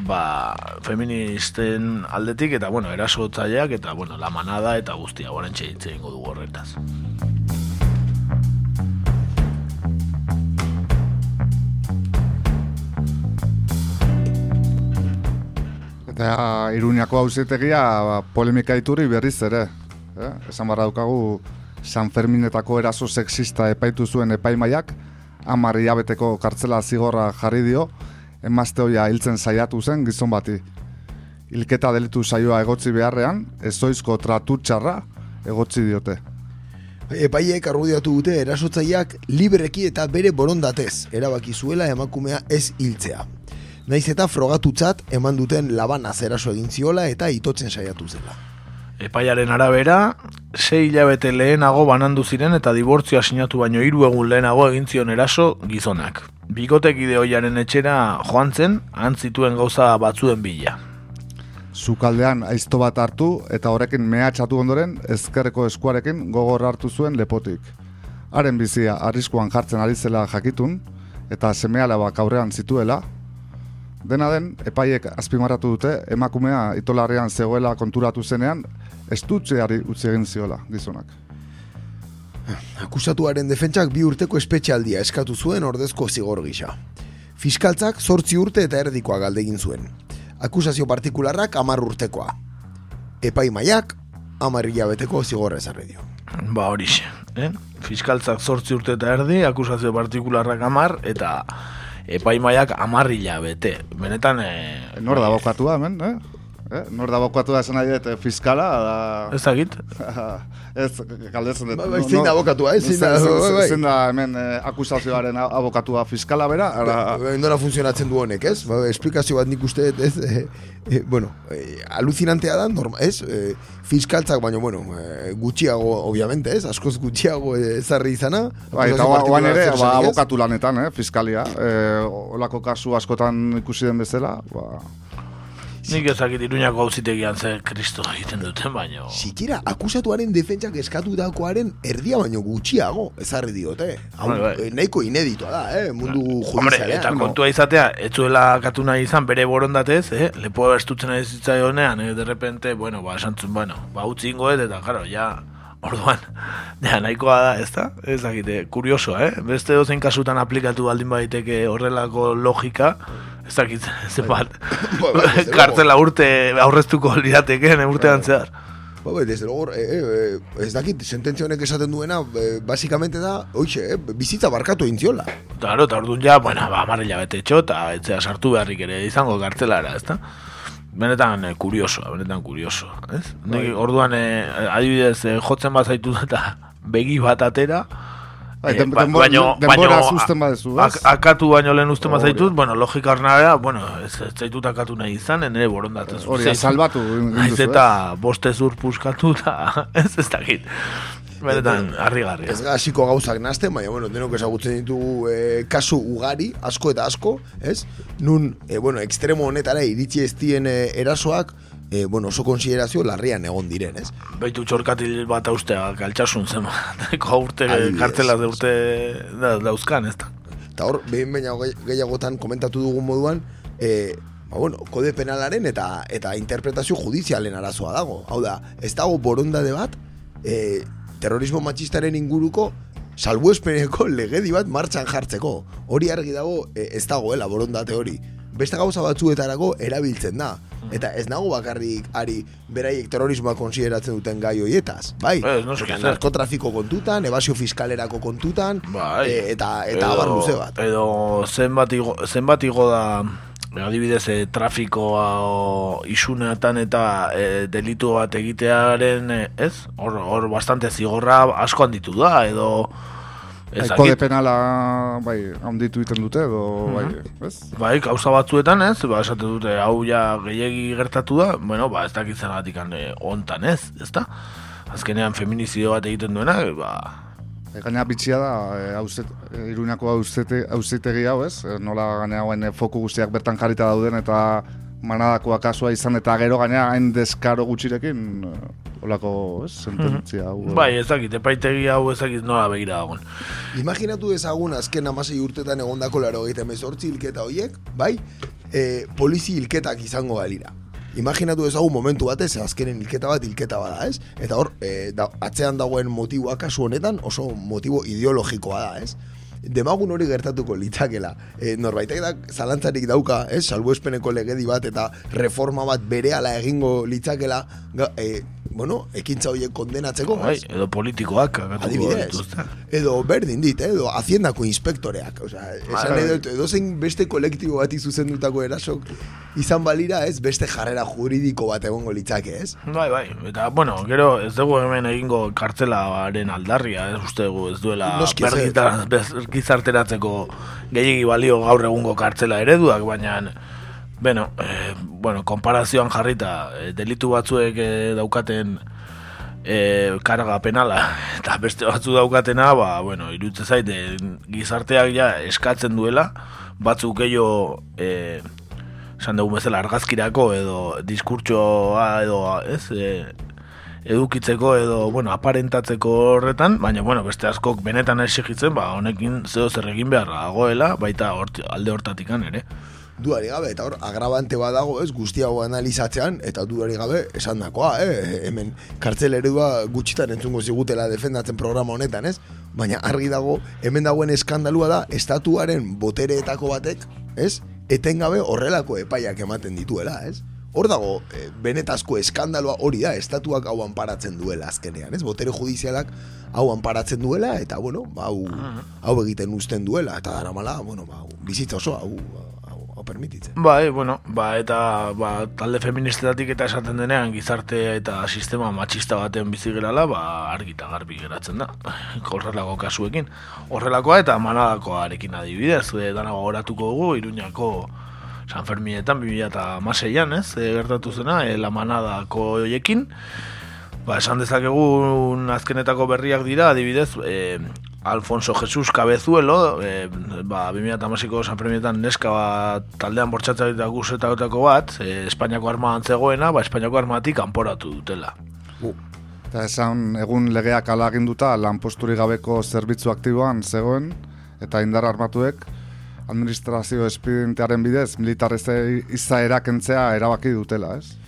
ba, feministen aldetik eta bueno, erasotzaileak eta bueno, la manada eta guztia orantxe hitz egingo dugu horretaz. Eta Iruñako hauzitegia ba, polemika iturri berriz ere. Eh? Esan barra daukagu San Ferminetako eraso sexista epaitu zuen epaimaiak, hamar hilabeteko kartzela zigorra jarri dio, emazte hoia hiltzen saiatu zen gizon bati. Hilketa delitu saioa egotzi beharrean, ezoizko tratu txarra egotzi diote. Epaiek argudiatu dute erasotzaileak libreki eta bere borondatez erabaki zuela emakumea ez hiltzea. Naiz eta frogatutzat eman duten labana eraso egin ziola eta itotzen saiatu zela. Epaiaren arabera, sei hilabete lehenago banandu ziren eta dibortzioa sinatu baino hiru egun lehenago egin zion eraso gizonak. Bikotek ideoiaren etxera joan zen, antzituen gauza batzuen bila. Zukaldean aizto bat hartu eta horrekin mehatxatu ondoren ezkerreko eskuarekin gogor hartu zuen lepotik. Haren bizia arriskuan jartzen ari zela jakitun eta semealabak aurrean zituela, Dena den, epaiek azpimarratu dute, emakumea itolarrean zegoela konturatu zenean, estutzeari utzi egin ziola gizonak. Akusatuaren defentsak bi urteko espetxealdia eskatu zuen ordezko zigor gisa. Fiskaltzak zortzi urte eta erdikoa galdegin zuen. Akusazio partikularrak amar urtekoa. Epaimaiak amar hilabeteko zigorra ezarri dio. Ba horixe, eh? Fiskaltzak zortzi urte eta erdi, akusazio partikularrak amar, eta epaimaiak amarrila bete. Benetan... E, Nor da bokatua hemen, eh? Eh? Nor da bokatua esan nahi dut eh, fiskala, da... Ez dakit? ez, galdetzen dut. Ba, ba, zein da abokatua, eh? Zein da, bai, zein da hemen eh, akusazioaren abokatua fiskala bera? Ara... Ba, Nora funtzionatzen du honek, ez? Ba, esplikazio bat nik uste, ez? Eh, eh, bueno, eh, alucinantea da, norma, ez? Eh, fiskaltzak, baina, bueno, eh, gutxiago, obviamente, ez? Askoz gutxiago ezarri izana. Ba, eta oan ere, ba, abokatu lanetan, eh? Fiskalia. Eh, olako kasu askotan ikusi den bezala, ba... Nik ezakit iruñako hauzitegian ze kristo egiten duten, baino... Sikira, akusatuaren defentsak eskatu dakoaren erdia baino gutxiago, ezarri diote. Hau, Hombre, bai. eh, nahiko ineditoa da, eh, mundu judizialean. eta kontua izatea, ez zuela katu nahi izan bere borondatez, eh? Lepo estutzen ez zitzaionean, eh? de repente, bueno, ba, esantzun, bueno, ba, utzi ingoet, eta, claro, ja, orduan, ja, nahikoa da, ez da? Ez dakite, kurioso, eh? Beste dozein kasutan aplikatu baldin baiteke horrelako logika, ez dakit, zenbat, Ba, bai, desde luego. kartzela urte aurreztuko lirateken, urtean zehar. Ba, bai, desde luego, eh, eh, ez dakit, sententzia honek esaten duena, eh, basicamente da, oixe, eh, bizitza barkatu egin ziola. Claro, eta orduan ja, bueno, ba, marrila bete etxo, eta etzea sartu beharrik ere izango kartzelara, ezta? Benetan eh, kuriosoa, benetan kurioso, ez? Nik, orduan, eh, adibidez, eh, jotzen bat zaitu eta begi bat atera, Bai, eh, den- ba- denbora- baino- denbora baino- uzten badezu, ez? ak- akatu baino lehen usten bat zaitut, bueno, logika hornara, bueno, ez, ez zaitut akatu nahi izan, nire borondatez. Hori, salbatu Naiz eta boste zur puskatu, eta ez ez dakit. Benetan, harri-garria. Ez ga hasiko gauzak nazten, baina, bueno, denok ezagutzen ditugu eh, kasu ugari, asko eta asko, ez? Nun, eh, bueno, ekstremo honetara iritsi ez dien eh, erasoak, eh, bueno, oso konsiderazio larrian egon diren, ez? Baitu txorkatil bat austea, kaltsasun zen, urte, kartzela de urte da, dauzkan, ez da. Eta hor, behin baina gehiagotan komentatu dugun moduan, e, ba, bueno, kode penalaren eta eta interpretazio judizialen arazoa dago. Hau da, ez dago borondade bat, e, terrorismo matxistaren inguruko salbuespeneko legedi bat martxan jartzeko. Hori argi dago e, ez dagoela borondate hori. Beste gauza batzuetarako erabiltzen da. Eta ez nago bakarrik ari beraiek terrorismoa konsideratzen duten gai hoietaz. Bai, Ez, noski, Eta zer. narkotrafiko kontutan, ebasio fiskalerako kontutan, Bai. e, eta, eta abar luze bat. Edo zenbat igo, zenbat igo da adibidez e, trafikoa o, isunetan eta e, delitu bat egitearen ez? Hor, hor bastante zigorra asko handitu da edo ez Bai, kode dakit. penala bai, handitu egiten dute edo bai, ez? Bai, gauza batzuetan ez, ba, esate dute hau ja gehiegi gertatu da, bueno, ba, ez dakit zergatik eh, hontan ez, ezta? azkenean feminizio bat egiten duena, ba, E, gaina bitxia da, e, hauzet, e, iruñako hauzete, hauzitegi hau ez, e, nola gaina hauen foku guztiak bertan jarrita dauden eta manadakoa kasua izan eta gero gaina hain deskaro gutxirekin e, olako ez, sententzia hau. e. bai, ezakit, epaitegi hau ezakit nola begira dagoen. Imaginatu ezagun azken amasei urtetan egondako laro gaita emezortzi hilketa horiek, bai, e, polizi hilketak izango balira. Imaginatu ezagun momentu batez, azkenen hilketa bat hilketa bada, ez? Eta hor, e, da, atzean dagoen motiboa kasu honetan oso motibo ideologikoa da, ez? Demagun hori gertatuko litzakela. E, norbaitek da zalantzarik dauka, ez? Salbuespeneko legedi bat eta reforma bat berehala egingo litzakela, e, bueno, ekintza horiek kondenatzeko, Bai, edo politikoak Adibidez, edo berdin dit, edo haziendako inspektoreak, osea, esan bai. nahi dut, edo zein beste kolektibo bati zuzendutako erasok izan balira, ez, beste jarrera juridiko bat egongo litzake, ez? Bai, bai, eta, bueno, gero ez dugu hemen egingo kartzelaren aldarria, ez uste dugu ez duela bez- gizarteratzeko gehiagi balio gaur egungo kartzela ereduak, baina, bueno, eh, bueno, konparazioan jarrita, eh, delitu batzuek eh, daukaten eh, karga penala eta beste batzu daukatena, ba, bueno, irutze zaite gizarteak ja eskatzen duela, batzuk gehiago eh, esan dugu bezala argazkirako edo diskurtsoa edo ez e, edukitzeko edo bueno aparentatzeko horretan baina bueno beste askok benetan exigitzen ba honekin zeo zer egin beharra dagoela baita hort, alde hortatikan ere Duari gabe, eta hor, agrabante bat dago, ez, guzti hau analizatzean, eta duari gabe, esan dakoa, eh? hemen kartzel eredua gutxitan entzungo zigutela defendatzen programa honetan, ez? Baina argi dago, hemen dagoen eskandalua da, estatuaren botereetako batek, ez? Etengabe horrelako epaiak ematen dituela, ez? Hor dago, eh, benetazko eskandaloa hori da, estatuak hau anparatzen duela azkenean, ez? Botere judizialak hau anparatzen duela, eta, bueno, ba, hau, hau egiten uzten duela, eta daramala, bueno, ba, bizitza oso, hau, hau permititzen. Bai, bueno, ba, eta ba, talde feministetatik eta esaten denean gizarte eta sistema matxista baten bizi gerala, ba, argi eta garbi geratzen da. Horrelako kasuekin. Horrelakoa eta manadakoarekin adibidez, e, dana gogoratuko dugu, Iruñako San Ferminetan 2006an, ez, e, gertatu zena, e, la manadako hoiekin. Ba, esan dezakegun azkenetako berriak dira, adibidez, e, Alfonso Jesus Cabezuelo, e, ba, 2008ko San Premietan neska bat taldean bortxatzea eta gusetako bat, e, Espainiako armadan zegoena, ba, Espainiako armatik kanporatu dutela. Eta esan egun legeak alaginduta lanposturik gabeko zerbitzu aktiboan zegoen eta indar armatuek administrazio espedientearen bidez militarrezei izaera kentzea erabaki dutela, ez?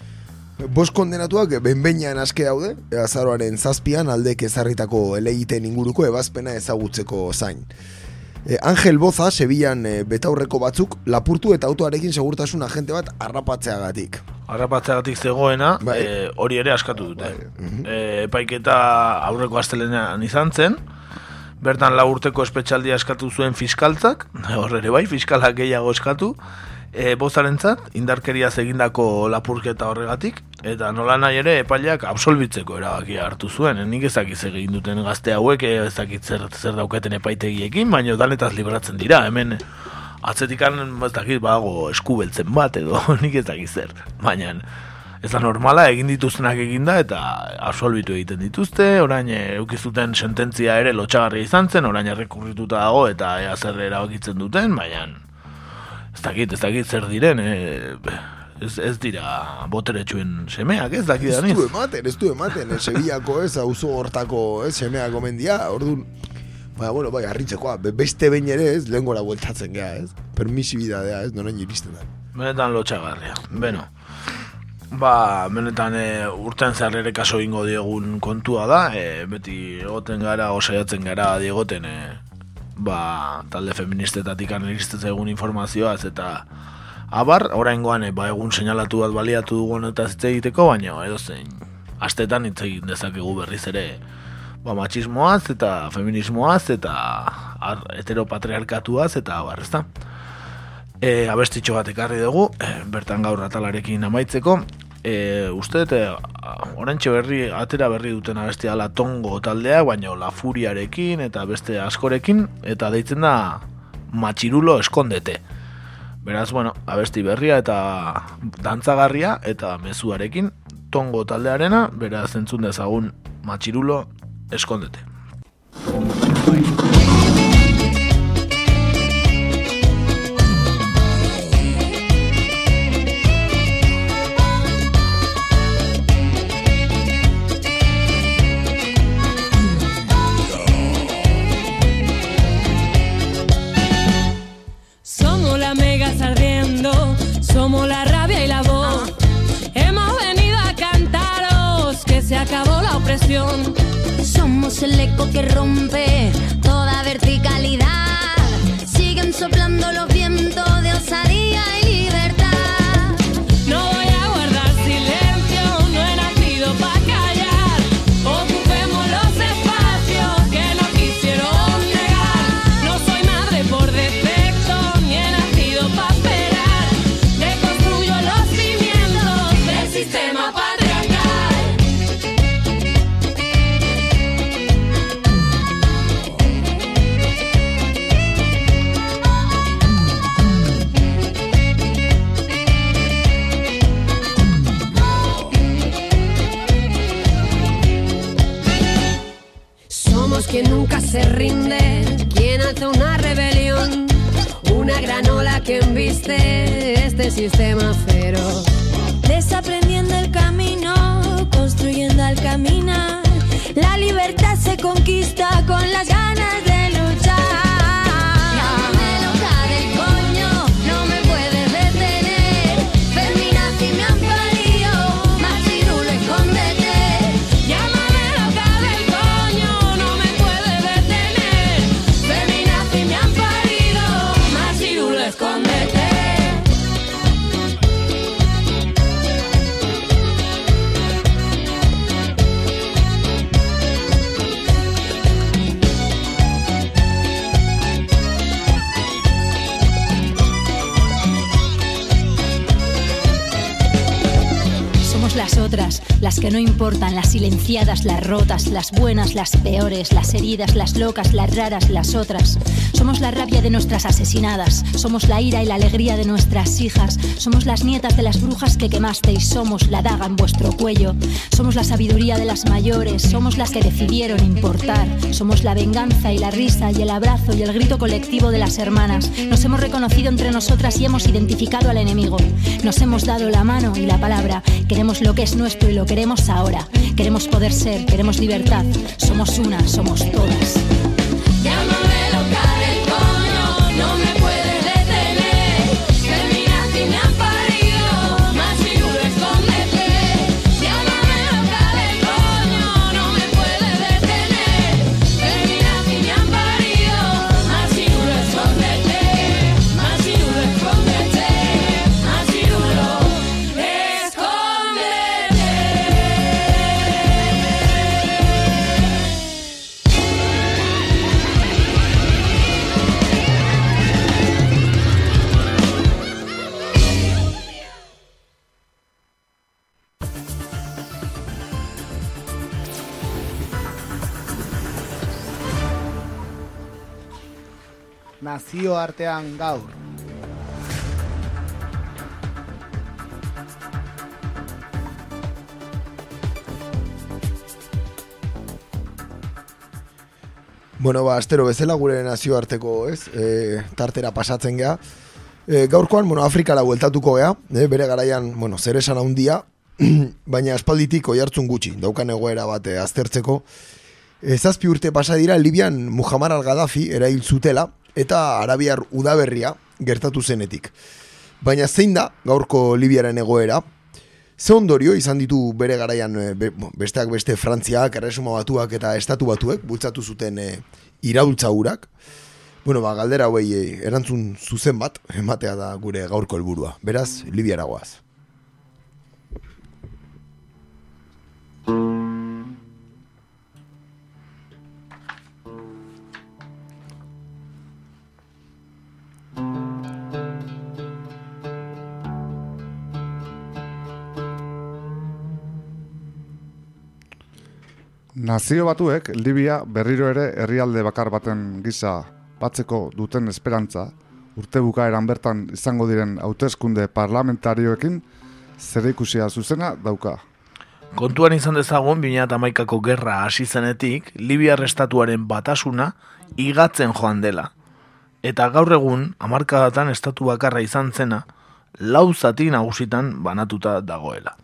Bost kondenatuak benbeinan aske daude, azaroaren zazpian aldek ezarritako elegiten inguruko ebazpena ezagutzeko zain. E, Angel Boza, Sevillan e, betaurreko batzuk, lapurtu eta autoarekin segurtasun agente bat harrapatzeagatik. Harrapatzeagatik zegoena, Bai. e, hori ere askatu dute. E, epaiketa aurreko astelenean izan zen, bertan lau urteko espetxaldia eskatu zuen fiskaltzak, hor ere bai, fiskalak gehiago eskatu, e, bozarentzat, indarkeria egindako lapurketa horregatik, eta nola nahi ere epaileak absolbitzeko erabakia hartu zuen. Nik ezakiz egin duten gazte hauek, e, ezakit zer, zer daukaten epaitegiekin, baina danetaz libratzen dira, hemen atzetikan ez dakit bago eskubeltzen bat edo nik ez dakit zer. Baina ez da normala egin dituztenak eginda eta absolbitu egiten dituzte, orain eukizuten sententzia ere lotxagarria izan zen, orain errekurrituta dago eta ea zer erabakitzen duten, baina ez dakit, ez dakit zer diren, eh, ez, ez dira boteretsuen semeak, ez dakit Ez daniz. du ematen, ez du ematen, e, Sevillako ez, auzo hortako ez, semeak omendia, orduan, Baina, bueno, bai, harritzekoa, be- beste behin ere ez, lehen gora bueltatzen gea, ez? Permisibidadea, ez, noren iristen da. Benetan lotxagarria. Beno. Ba, benetan e, urten zehar ere kaso ingo diegun kontua da, e, beti egoten gara, osaiatzen gara diegoten, e, ba, talde feministetatik iristen egun informazioaz, eta abar, oraingoan, e, ba, egun seinalatu bat baliatu dugu eta hitz egiteko, baina edo zein, astetan hitz egin dezakegu berriz ere, ba, matxismoaz eta feminismoaz eta ar, heteropatriarkatuaz eta abar, ezta? e, abestitxo bat ekarri dugu, e, bertan gaur atalarekin amaitzeko. E, uste, dut, e, orantxe berri, atera berri duten abesti dela tongo taldea, baina la furiarekin eta beste askorekin, eta deitzen da matxirulo eskondete. Beraz, bueno, abesti berria eta dantzagarria eta mezuarekin tongo taldearena, beraz entzun dezagun Machirulo, eskondete. Somos el eco que rompe toda verticalidad. Siguen soplando los se rinde, quien hace una rebelión, una gran ola que embiste este sistema feroz. Desaprendiendo el camino, construyendo al caminar. La libertad se conquista con las ganas de importan, las silenciadas, las rotas, las buenas, las peores, las heridas, las locas, las raras, las otras. Somos la rabia de nuestras asesinadas, somos la ira y la alegría de nuestras hijas, somos las nietas de las brujas que quemasteis, somos la daga en vuestro cuello, somos la sabiduría de las mayores, somos las que decidieron importar, somos la venganza y la risa y el abrazo y el grito colectivo de las hermanas. Nos hemos reconocido entre nosotras y hemos identificado al enemigo. Nos hemos dado la mano y la palabra. Queremos lo que es nuestro y lo queremos ahora. Queremos poder ser, queremos libertad. Somos una, somos todas. Nazioartean gaur. Bueno, ba, astero bezala gure nazioarteko, ez, e, tartera pasatzen gea. E, gaurkoan, bueno, Afrikara bueltatuko gea, e, bere garaian, bueno, zer esan handia, baina espalditik oihartzun gutxi, daukan egoera bate aztertzeko. E, zazpi urte pasa dira, Libian Muhammad al-Gaddafi erail zutela, eta Arabiar udaberria gertatu zenetik. Baina zein da gaurko Libiaren egoera? Ze ondorio izan ditu bere garaian e, be, besteak beste Frantziak, Erresuma Batuak eta Estatu Batuek bultzatu zuten e, iraultza hurak. Bueno, ba, galdera hauei e, erantzun zuzen bat, ematea da gure gaurko helburua. Beraz, Libiara goaz. Nazio batuek Libia berriro ere herrialde bakar baten gisa batzeko duten esperantza, urte bukaeran bertan izango diren hauteskunde parlamentarioekin zer ikusia zuzena dauka. Kontuan izan dezagun 2008ko gerra hasi zenetik, Libiar estatuaren batasuna igatzen joan dela. Eta gaur egun, hamarkadatan estatu bakarra izan zena, lau zati nagusitan banatuta dagoela.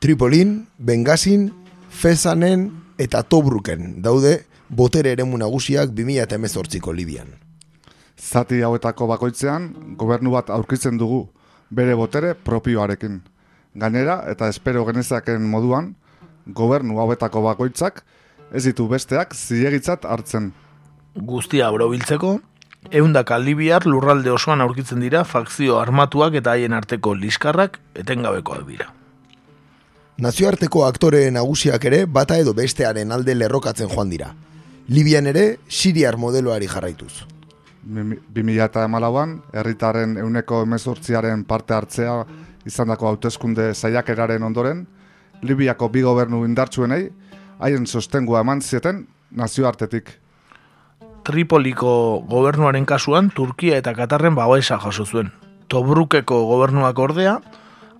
Tripolin, Bengazin, Fezanen eta Tobruken daude botere eremu nagusiak 2018ko Libian. Zati hauetako bakoitzean, gobernu bat aurkitzen dugu, bere botere propioarekin. Gainera, eta espero genezaken moduan, gobernu hauetako bakoitzak ez ditu besteak zilegitzat hartzen. Guztia biltzeko, eundaka libiar lurralde osoan aurkitzen dira fakzio armatuak eta haien arteko liskarrak etengabekoak dira. Nazioarteko aktore nagusiak ere bata edo bestearen alde lerrokatzen joan dira. Libian ere Siriar modeloari jarraituz. 2008an, herritarren euneko emezortziaren parte hartzea izandako hauteskunde saiakeraren ondoren, Libiako bi gobernu indartsuenei, haien sostengua eman zieten nazioartetik. Tripoliko gobernuaren kasuan Turkia eta Katarren babesa jaso zuen. Tobrukeko gobernuak ordea,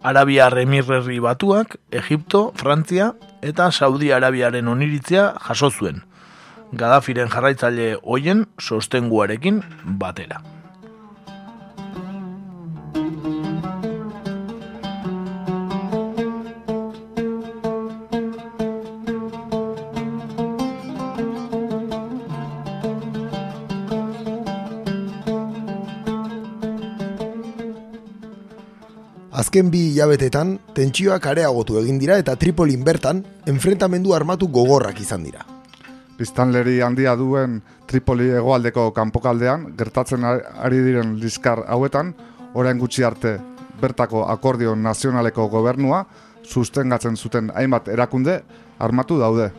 Arabiar Emirrerri batuak, Egipto, Frantzia eta Saudi Arabiaren oniritzia jaso zuen. Gaddafiren jarraitzaile hoien sostenguarekin batera. Azken bi hilabetetan, tentsioak areagotu egin dira eta Tripolin bertan, enfrentamendu armatu gogorrak izan dira. Biztanleri handia duen Tripoli hegoaldeko kanpokaldean, gertatzen ari- diren liskar hauetan, orain gutxi arte bertako akordio nazionaleko gobernua sustengatzen zuten hainbat erakunde armatu daude.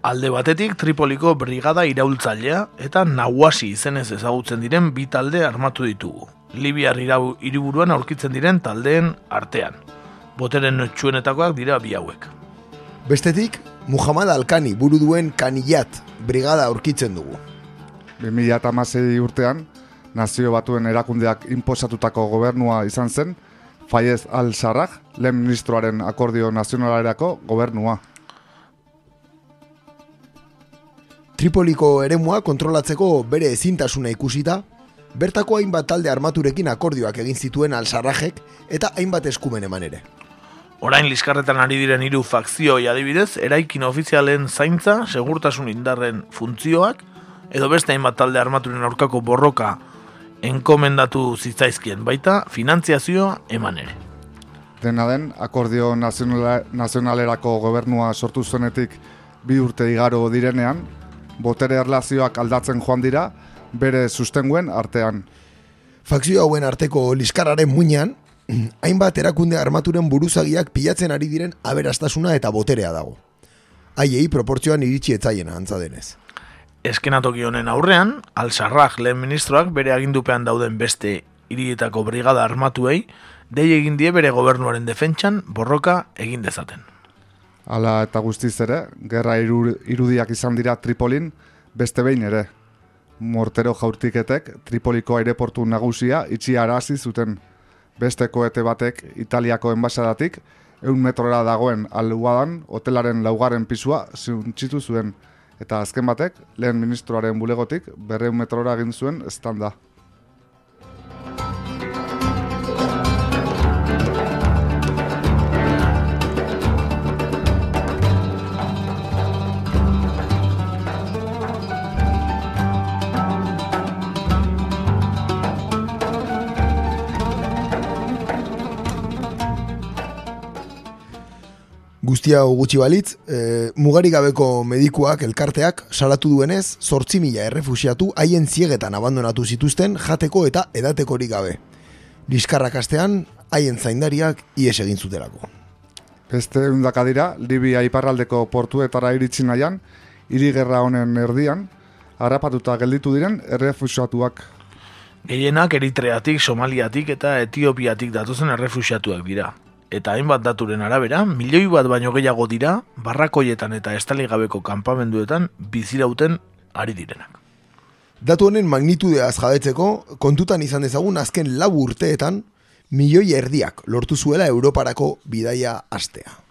Alde batetik Tripoliko brigada iraultzailea eta Nawasi izenez ezagutzen diren bi talde armatu ditugu. Libiar irau, hiriburuan aurkitzen diren taldeen artean. Boteren txuenetakoak dira bi hauek. Bestetik, Muhammad Alkani buru duen Kanillat brigada aurkitzen dugu. 2016 urtean, nazio batuen erakundeak inposatutako gobernua izan zen, Fayez al-Sarraj, lehen ministroaren akordio nazionalerako gobernua. Tripoliko eremua kontrolatzeko bere ezintasuna ikusita, bertako hainbat talde armaturekin akordioak egin zituen alsarrajek eta hainbat eskumen eman ere. Orain liskarretan ari diren hiru fakzioi adibidez, eraikin ofizialen zaintza, segurtasun indarren funtzioak, edo beste hainbat talde armaturen aurkako borroka enkomendatu zitzaizkien baita finantziazioa eman ere. Dena den, akordio nazionala, nazionalerako gobernua sortu zenetik bi urte igaro direnean, botere erlazioak aldatzen joan dira, bere sustenguen artean. Fakzio hauen arteko liskarraren muinean, hainbat erakunde armaturen buruzagiak pilatzen ari diren aberastasuna eta boterea dago. Haiei proportzioan iritsi etzaiena antza denez. Eskenatoki honen aurrean, Al-Sarraj lehen ministroak bere agindupean dauden beste hirietako brigada armatuei, dei egin die bere gobernuaren defentsan borroka egin dezaten. Hala eta guztiz ere, gerra iru- irudiak izan dira Tripolin, beste behin ere. Mortero jaurtiketek Tripoliko aireportu nagusia itxi arazi zuten. Beste koete batek Italiako enbasadatik eun metrora dagoen aluadan hotelaren laugarren pisua zuntxitu zuen. Eta azken batek, lehen ministroaren bulegotik berreun metrora egin zuen estanda. Guztia gutxi balitz, e, mugarik gabeko medikuak elkarteak salatu duenez, zortzi mila errefusiatu haien ziegetan abandonatu zituzten jateko eta edatekorik gabe. Liskarrak astean, haien zaindariak ies egin zutelako. Beste eundaka dira, Libia iparraldeko portuetara iritsi nahian, hiri gerra honen erdian, harrapatuta gelditu diren errefusiatuak. Gehienak Eritreatik, Somaliatik eta Etiopiatik datozen errefusiatuak dira. Eta hainbat daturen arabera, milioi bat baino gehiago dira, barrakoietan eta estaligabeko kanpamenduetan bizirauten ari direnak. Datu honen magnitudeaz jabetzeko, kontutan izan dezagun azken lau urteetan, milioi erdiak lortu zuela Europarako bidaia astea.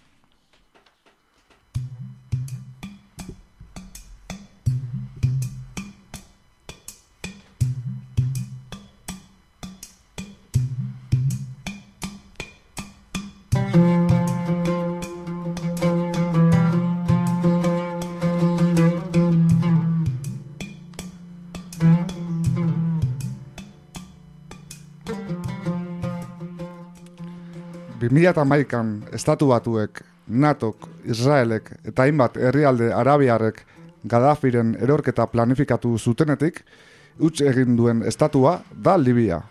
2008an estatu batuek, NATOk, Israelek eta hainbat herrialde arabiarrek Gaddafiren erorketa planifikatu zutenetik, utz egin duen estatua da Libia.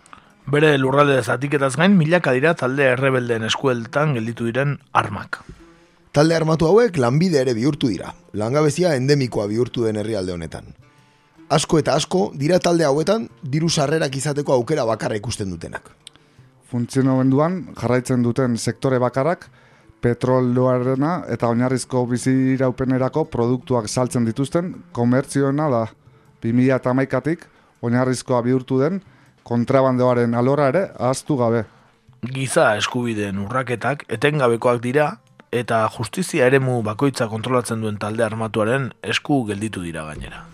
Bere lurralde zatiketaz gain, milaka dira talde errebeldeen eskueltan gelditu diren armak. Talde armatu hauek lanbide ere bihurtu dira. Langabezia endemikoa bihurtu den herrialde honetan. Asko eta asko dira talde hauetan diru sarrerak izateko aukera bakarra ikusten dutenak. Funtzionamenduan jarraitzen duten sektore bakarrak petroloarena eta oinarrizko biziraupenerako produktuak saltzen dituzten komertzioena da. 2008tik oinarrizkoa bihurtu den kontrabandoaren alora ere ahaztu gabe. Giza eskubideen urraketak etengabekoak dira eta justizia eremu bakoitza kontrolatzen duen talde armatuaren esku gelditu dira gainera.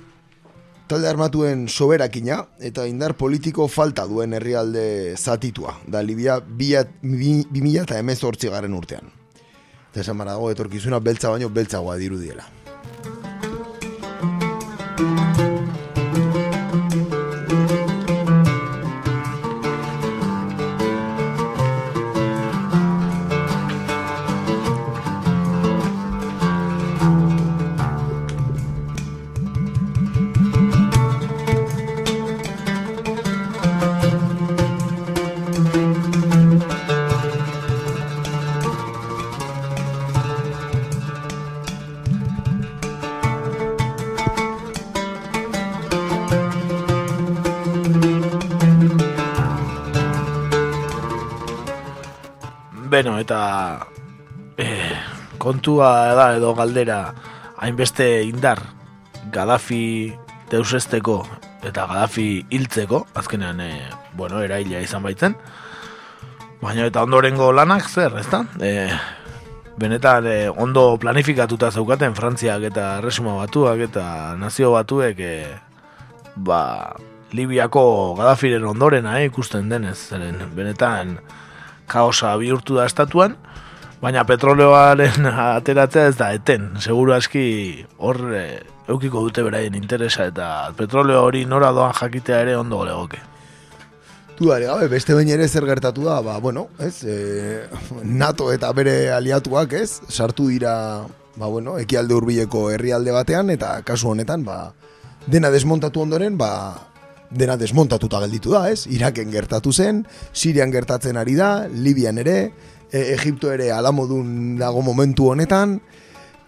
Talde armatuen soberakina eta indar politiko falta duen herrialde zatitua, da Libia 2000 eta emezortzi garen urtean. Eta esan barago, etorkizuna beltza baino beltzagoa dirudiela. Eta eh, kontua da edo galdera hainbeste indar Gaddafi deusesteko eta Gaddafi hiltzeko, azkenean, eh, bueno, eraila izan baitzen. Baina eta ondorengo lanak zer, ezta? Eh, benetan eh, ondo planifikatuta zeukaten Frantziak eta Erresuma Batuak eta Nazio Batuek eh, ba, Libiako Gaddafiren ondorena eh, ikusten denez, zeren benetan kaosa bihurtu da estatuan, baina petroleoaren ateratzea ez da eten. Seguru aski hor e, eukiko dute beraien interesa eta petroleo hori nora doan jakitea ere ondo legoke. Dudare gabe, beste bain ere zer gertatu da, ba, bueno, ez, e, NATO eta bere aliatuak, ez, sartu dira, ba, bueno, ekialde hurbileko herrialde batean, eta kasu honetan, ba, dena desmontatu ondoren, ba, dena desmontatuta gelditu da, ez? Iraken gertatu zen, Sirian gertatzen ari da, Libian ere, e, Egipto ere alamodun dago momentu honetan,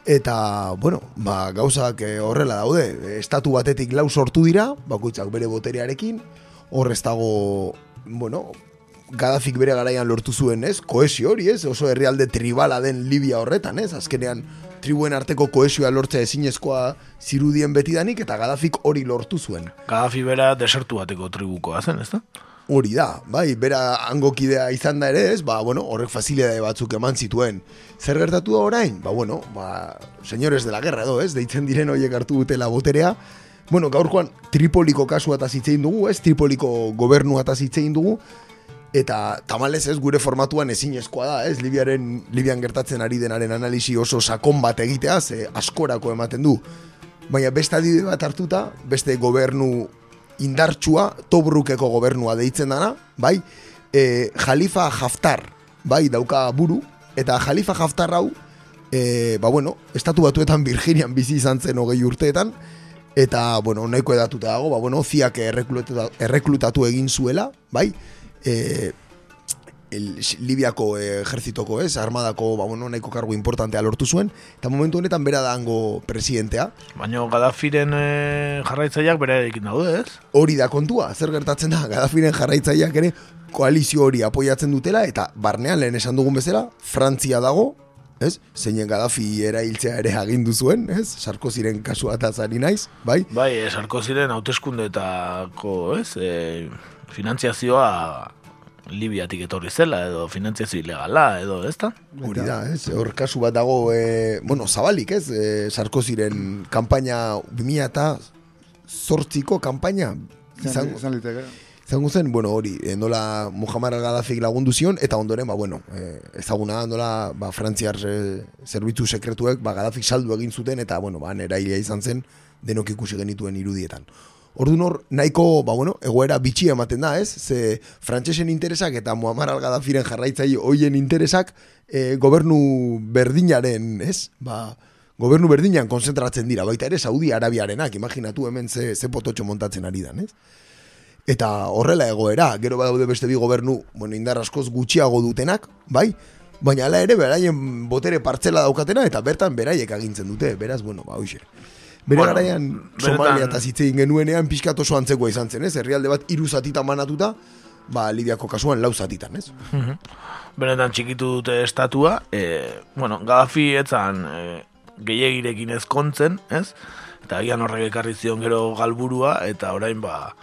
eta, bueno, ba, gauzak eh, horrela daude, estatu batetik lau sortu dira, bakoitzak bere boterearekin, hor ez dago, bueno, Gaddafik bere garaian lortu zuen, ez? Koesio hori, ez? Oso herrialde tribala den Libia horretan, ez? Azkenean tribuen arteko koesioa lortzea ezinezkoa zirudien betidanik eta Gaddafik hori lortu zuen. Gaddafi bera desertu bateko tribukoa zen, ezta? Hori da, bai, bera angokidea izan da ere ez, ba, bueno, horrek facilidade batzuk eman zituen. Zer gertatu da orain? Ba, bueno, ba, señores de la guerra edo, ez, deitzen diren horiek hartu dutela boterea. Bueno, gaurkoan Tripoliko kasua eta zitzein dugu, ez, Tripoliko gobernua eta zitzein dugu, eta tamalez ez gure formatuan ezinezkoa da, ez, Libiaren, Libian gertatzen ari denaren analisi oso sakon bat egitea, ze askorako ematen du. Baina beste adibide bat hartuta, beste gobernu indartsua, Tobrukeko gobernua deitzen dana, bai, e, Jalifa Haftar, bai, dauka buru, eta Jalifa Haftar hau, e, ba bueno, estatu batuetan Virginian bizi izan zen hogei urteetan, eta, bueno, nahiko edatuta dago, ba bueno, ziak erreklutatu, erreklutatu egin zuela, bai, e, el, Libiako ejertzitoko, ez, armadako, ba, bueno, nahiko kargu importantea lortu zuen, eta momentu honetan bera da hango presidentea. Baina Gaddafiren e, jarraitzaileak bere ekin daude, ez? Hori da kontua, zer gertatzen da, Gaddafiren jarraitzaileak ere koalizio hori apoiatzen dutela, eta barnean lehen esan dugun bezala, Frantzia dago, ez? Zeinen Gaddafi erailtzea ere agindu zuen, ez? Sarkoziren kasua eta zari naiz, bai? Bai, e, Sarkoziren hauteskundetako, ez? E, finanziazioa Libiatik etorri zela, edo finantziazio ilegala, edo, ez da? Hori da, ez? Hor kasu bat dago, e, bueno, zabalik, ez? E, Sarkoziren kampaina 2000 eta zortziko kampaina izango, izango zen, bueno, hori, e, nola Muhammad al-Gaddafik lagundu zion, eta ondoren, ba, bueno, e, ezaguna nola, ba, frantziar e, zerbitzu sekretuek, ba, Gaddafik saldu egin zuten, eta, bueno, ba, erailea izan zen, denok ikusi genituen irudietan. Orduan hor, nahiko, ba bueno, egoera bitxi ematen da, ez? Ze frantsesen interesak eta Muammar al-Gaddafiren jarraitzaile hoien interesak e, gobernu berdinaren, ez? Ba, gobernu berdinean konzentratzen dira, baita ere Saudi Arabiarenak, imaginatu hemen ze, ze pototxo montatzen ari dan, ez? Eta horrela egoera, gero badaude beste bi gobernu, bueno, indar askoz gutxiago dutenak, bai? Baina hala ere, beraien botere partzela daukatena, eta bertan beraiek agintzen dute, beraz, bueno, ba, hoxe. Bere Bueno, garaian Somalia eta zitzein genuenean pixkat oso antzekoa izan zen, ez? Herrialde bat hiru zatitan banatuta, ba, Libiako kasuan lau zatitan, ez? Mhm. Benetan txikitu dute estatua, e, bueno, Gaddafi etzan e, gehiagirekin ezkontzen, ez? Eta agian horrek ekarri zion gero galburua, eta orain ba,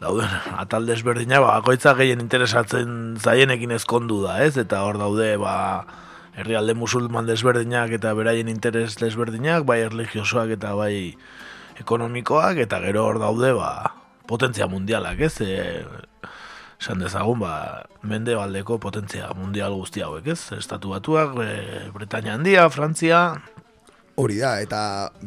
dauden atal desberdina, ba, bakoitza gehien interesatzen zaienekin ezkondu da, ez? Eta hor daude, ba, herrialde musulman desberdinak eta beraien interes desberdinak, bai erligiosoak eta bai ekonomikoak, eta gero hor daude, ba, potentzia mundialak, ez? E, esan dezagun, ba, mende baldeko potentzia mundial guzti hauek, ez? Estatu batuak, e, Bretania handia, Frantzia, Hori da, eta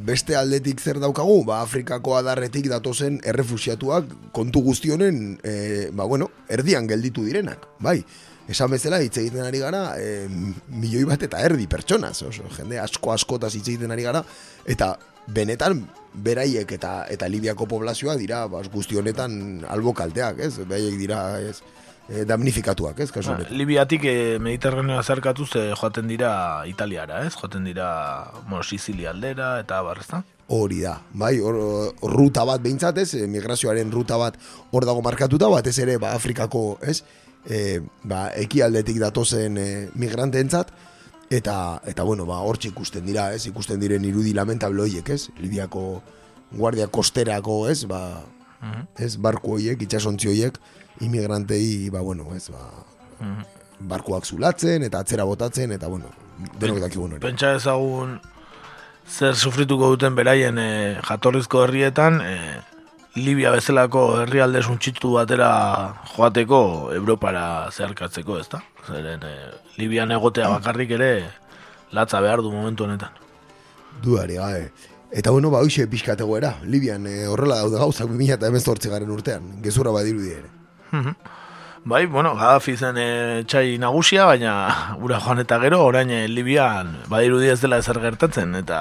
beste aldetik zer daukagu, ba, Afrikako adarretik datozen errefusiatuak kontu guztionen, e, ba, bueno, erdian gelditu direnak, bai. Esan bezala hitz egiten ari gara, e, milioi bat eta erdi pertsonaz, oso, jende asko askotaz hitz egiten ari gara, eta benetan beraiek eta eta Libiako poblazioa dira bas, guzti honetan albo kalteak, ez? Beraiek dira, ez? E, damnifikatuak, ez? Kasu Ba. Libiatik e, Mediterraneo zerkatuz e, joaten dira Italiara, ez? Joaten dira, bueno, Sicilia aldera eta barrezta. Hori da, bai, hor, hor ruta bat behintzat, ez, eh, migrazioaren ruta bat hor dago markatuta, batez ere, ba, Afrikako, ez, e, ba, ekialdetik datozen e, migranteentzat, eta, eta, bueno, ba, hortxe ikusten dira, ez, ikusten diren irudi lamentable horiek, ez, Libiako guardia kosterako, ez, ba, ez, barku horiek, itxasontzi horiek, imigrantei, ba, bueno, ez, ba, barkuak zulatzen, eta atzera botatzen, eta, bueno, denok dakigun hori. Pentsa ezagun zer sufrituko duten beraien e, jatorrizko herrietan, e, Libia bezalako herrialde suntxitu batera joateko Europara zeharkatzeko, ezta? Zeren e, Libian egotea bakarrik ere latza behar du momentu honetan. Duari, gabe. Eta bueno, ba, hoxe pixkat egoera. Libian eh, horrela daude gauzak 2018 garen urtean. Gezurra badirudi ere. Bai, bueno, Gaddafi zen e, txai nagusia, baina ura joan eta gero, orain e, Libian badirudi ez dela ezer gertatzen, eta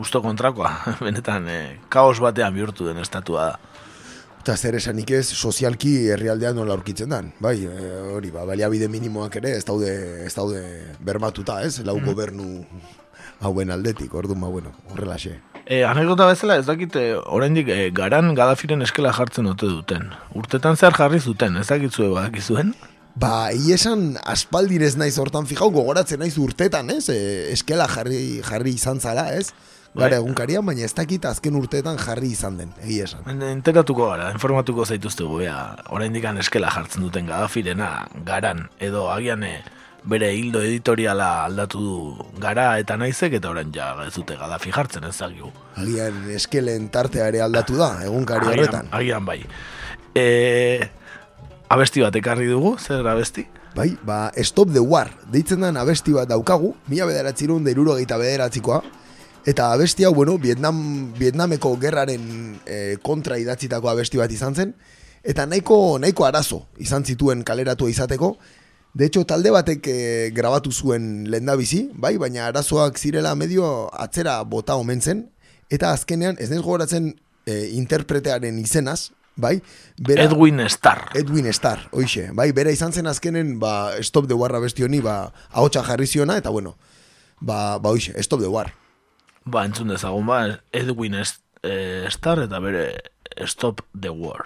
justo kontrakoa, benetan e, kaos batean bihurtu den estatua da. Eta zer esanik ez, sozialki herrialdean nola aurkitzen dan. Bai, eh, hori, ba, baliabide minimoak ere ez daude, ez daude bermatuta, ez? Lau Mhm. gobernu hauen aldetik, orduan, ba, bueno, horrelaxe. E, anekdota bezala ez dakit e, oraindik e, garan Gaddafiren eskela jartzen ote duten. Urtetan zehar jarri zuten, ez dakitzue badakizuen? Ba, esan aspaldirez naiz hortan fijau, gogoratzen naiz urtetan, ez? E, eskela jarri, jarri izan zala, ez? Gara Bai. egunkarian, baina ez dakit azken urteetan jarri izan den, egia esan. Enteratuko gara, informatuko zaituztegu, ea, oraindik eskela jartzen duten Gaddafirena garan, edo agian e, bere hildo editoriala aldatu gara eta naizek, eta orain ja ez dute Gaddafi jartzen ez dakigu. Agian eskelen tartea ere aldatu da, egunkari Agian- horretan. Agian bai. E, abesti bat ekarri dugu, zer abesti? Bai, ba, Stop the War, deitzen den abesti bat daukagu, mila bederatzirun da irurogeita bederatzikoa, eta abesti hau, bueno, Vietnam, Vietnameko gerraren e, kontra idatzitako abesti bat izan zen, eta nahiko, nahiko arazo izan zituen kaleratu izateko, De hecho, talde batek e, grabatu zuen lehendabizi, bai, baina arazoak zirela medio atzera bota omen zen, eta azkenean, ez nez gogoratzen e, interpretearen izenaz, bai, bera, Edwin Starr. Edwin Starr, oixe, bai, bera izan zen azkenen, ba, Stop the War abesti honi, ba, ahotsa jarri ziona, eta bueno, ba, ba, oixe, Stop the War. Ba, entzun dezagun, ba, Edwin Est- eh, Starr eta bere Stop the War.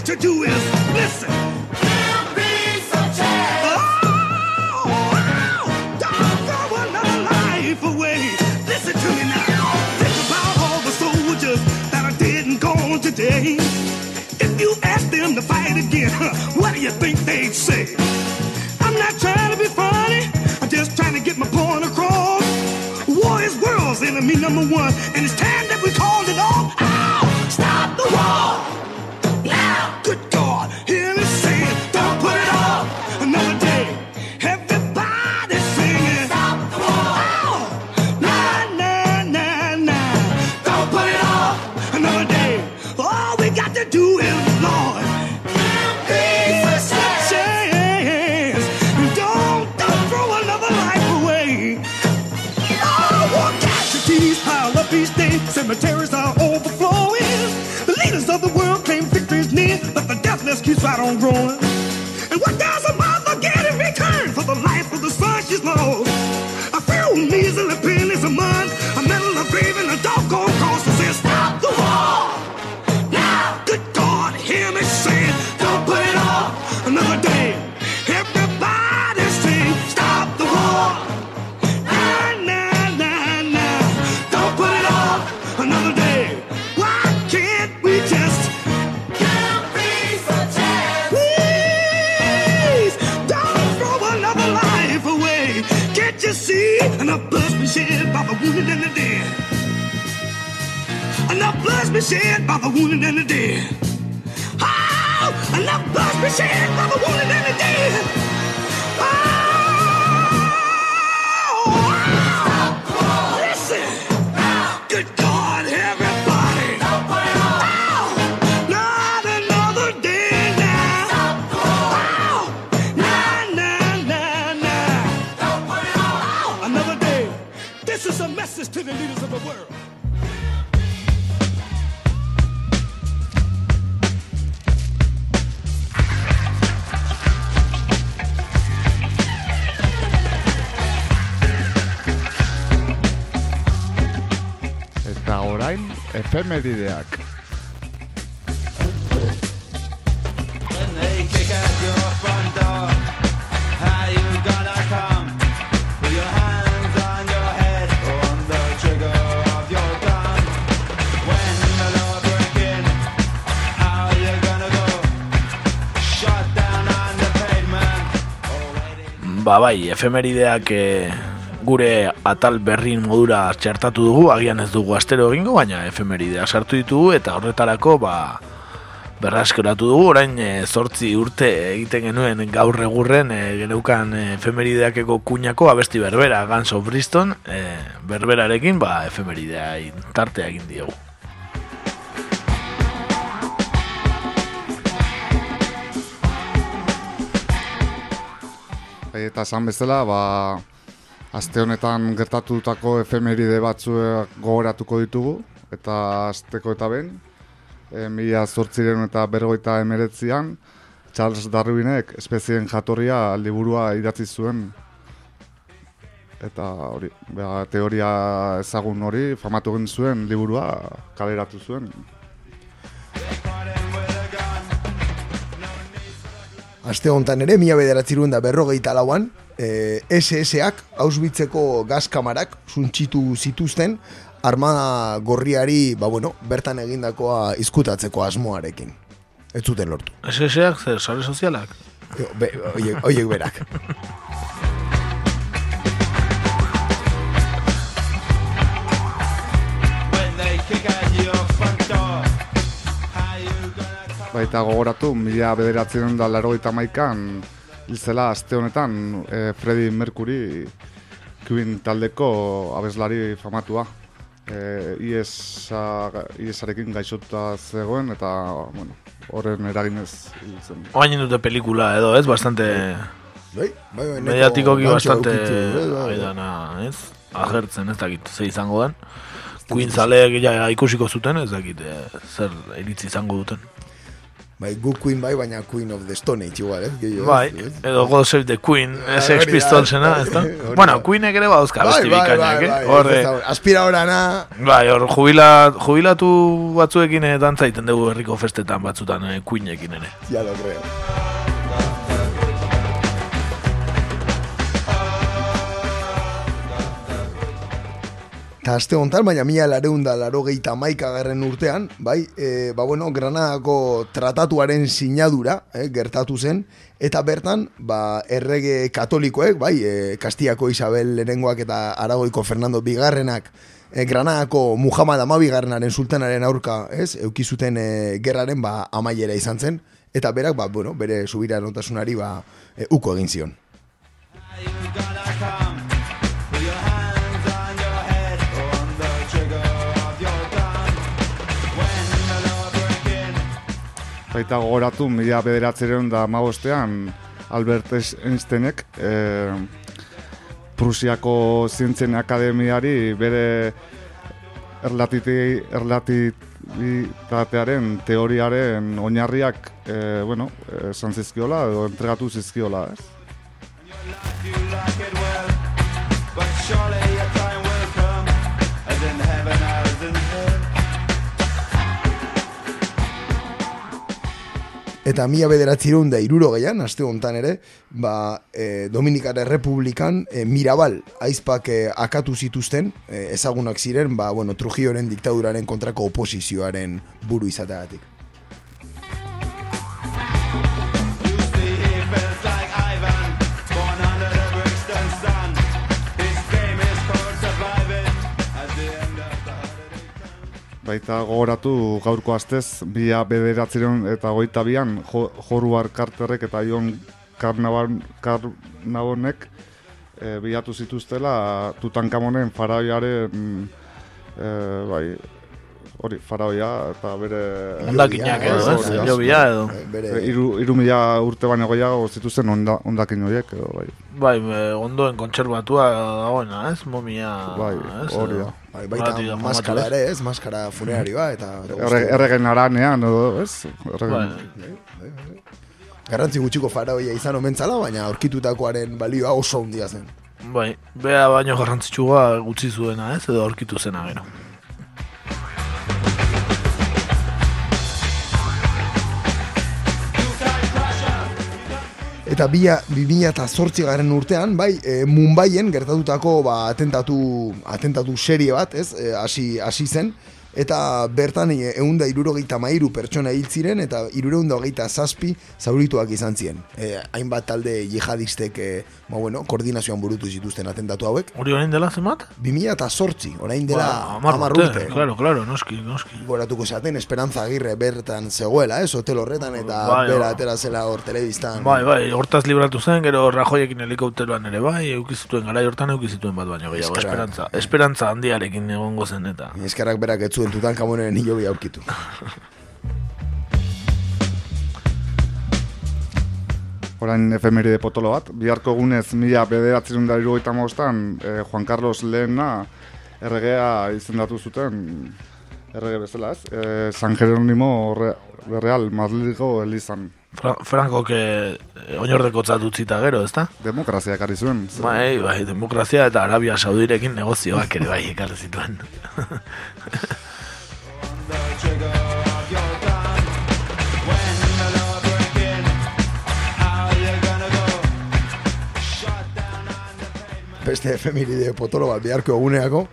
got to do is listen. Oh, don't throw another life away. Listen to me now. Think about all the soldiers that today. If you ask them to fight again, huh, what do you think they'd say? I'm not trying to be funny. I'm just trying to get my point across. War is world's enemy number one, and it's time. I don't grow. Ba bai, efemerideak eh, gure atal berrin modura txertatu dugu, agian ez dugu astero egingo, baina efemerideak sartu ditugu eta horretarako ba berraskeratu dugu, orain e, zortzi urte egiten genuen gaur egurren e, geneukan e, efemerideakeko kuñako abesti berbera, Guns of Bristol, e, berberarekin ba efemeridea tartea egin diogu. Eta esan bezala, ba, aste honetan gertatutako efemeride batzuek gogoratuko ditugu, eta asteko eta ben, e, mila zortziren eta bergoita emeretzian, Charles Darwinek espezien jatorria liburua idatzi zuen. Eta hori, ba, teoria ezagun hori, famatu egin zuen liburua kaleratu zuen. Aste honetan ere, mila bederatziruen da berrogeita lauan, e, SS-ak, Auschwitzeko gazkamarak, suntxitu zituzten, armada gorriari, ba bueno, bertan egindakoa izkutatzeko asmoarekin. Ez zuten lortu. SS-ak zer, sare sozialak? Oiek, oiek berak. Baita gogoratu, mila bederatzen da laro eta maikan, hilzela aste honetan e, Freddie Mercury Queen taldeko abeslari famatua. E, IESa, IESarekin gaixota zegoen eta, bueno, horren eraginez hil zen. Oain dute pelikula edo, ez? Bastante... Bai, bai, bai, neko mediatikoki bastante bai, bai, bai. aidana, ez? Agertzen ez dakit ze izango den. Queen zaleek ja ikusiko zuten ez dakit eh, zer iritzi izango duten. Bai, gu Queen bai, baina Queen of the Stone Age igual, ez? Gehiago, Bai, ez? edo God Save the Queen, Ah, Sex Pistolsena, ez da? Bueno. Queenek ere badauzka Bai, beste bai, bikainak, bai, eh? bai, Horre, Aspira orana, bai, hor jubila, jubilatu batzuekin eh, dantza egiten dugu herriko festetan batzutan eh, Queenekin ere. ya lo creo. Eta aste honetan, baina mila lareun da laro gehieta maikagarren urtean, bai, e, ba bueno, Granadako tratatuaren sinadura, eh, gertatu zen, eta bertan, ba, errege katolikoek, bai, e, Kastiako Isabel lehenengoak eta Aragoiko Fernando Bigarrenak, e, Granadako Muhammad Amabigarrenaren sultanaren aurka, ez, eukizuten e, gerraren, ba, amaiera izan zen, eta berak, ba, bueno, bere subira notasunari, ba, e, uko egin zion. Baita gogoratu, mila bederatzeren da magostean, Albert Einsteinek, e, Prusiako Zientzien Akademiari bere erlatiti, erlatitatearen teoriaren oinarriak, e, bueno, esan zizkiola, edo entregatu zizkiola, ez? Eta mila bederatzireun da iruro gehian, aste honetan ere, ba, e, Dominikar Errepublikan e, Mirabal aizpak e, akatu zituzten, e, ezagunak ziren, ba, bueno, Trujilloren diktaduraren kontrako oposizioaren buru izateagatik. Baita gogoratu gaurko astez, bia bederatziron eta goita bian, jo, Joruar Carterrek eta Ion Karnabonek e, bilatu zituztela Tutankamonen faraoiaren e, bai, hori, faraoia eta bere... Hondakinak edo, ez? Hori da. Hilobia edo. Bere... Iru, iru mila urte baino gehiago zituzten onda, ondakin horiek, edo, bai. Bai, ondoen kontserbatua dagoena, ez? Momia, Bai, ez? hori da. Bai, baita maskara ere, ez? Maskara funerarioa eta... Erre, erregen aranean, edo, ez? Erregen, Garrantzi gutxiko faraoia izan omentzala, baina aurkitutakoaren balioa oso handia zen. Bai, bea baino garrantzitsua gutxi zuena, ez? Edo aurkitu zena gero. Eta bia, 2000 eta zortzi garen urtean, bai, e, Mumbaien gertatutako ba, atentatu, atentatu serie bat, ez, e, hasi, hasi zen, eta bertan eunda irurogeita mairu pertsona hil ziren, eta irureunda hogeita zazpi zaurituak izan ziren. E, hainbat talde jihadistek, e, ba, bueno, koordinazioan burutu zituzten atentatu hauek. Hori orain dela zemat? 2000 eta zortzi, orain dela Ba, hamar urte. Claro, claro, noski, noski. Goratuko zaten Esperanza Agirre bertan zegoela, ez, hotel horretan, eta Bai, bera ba. atera zela hor telebistan. Bai, bai, hortaz libratu zen, gero Rajoyekin helikopteroan ere bai, eukizituen gara hortan eukizituen bat baino gehiago, esperantza. Esperantza handiarekin egongo zen eta. Eskerrak berak ez zuen Tutankamonen hilobi aurkitu. Orain efemeride potolo bat, biharko egunez mila bederatzen da irugaita mostan, eh, Juan Carlos lehena erregea izendatu zuten, errege bezala ez, eh, San de Real Madridgo Elizan. Fra Franco que oinordeko utzita gero, ezta? Demokrazia ekarri zuen. Bai, bai, demokrazia eta Arabia Saudirekin negozioak ere bai ekarri zituen. Beste efemeride potolo bat biharko eguneako,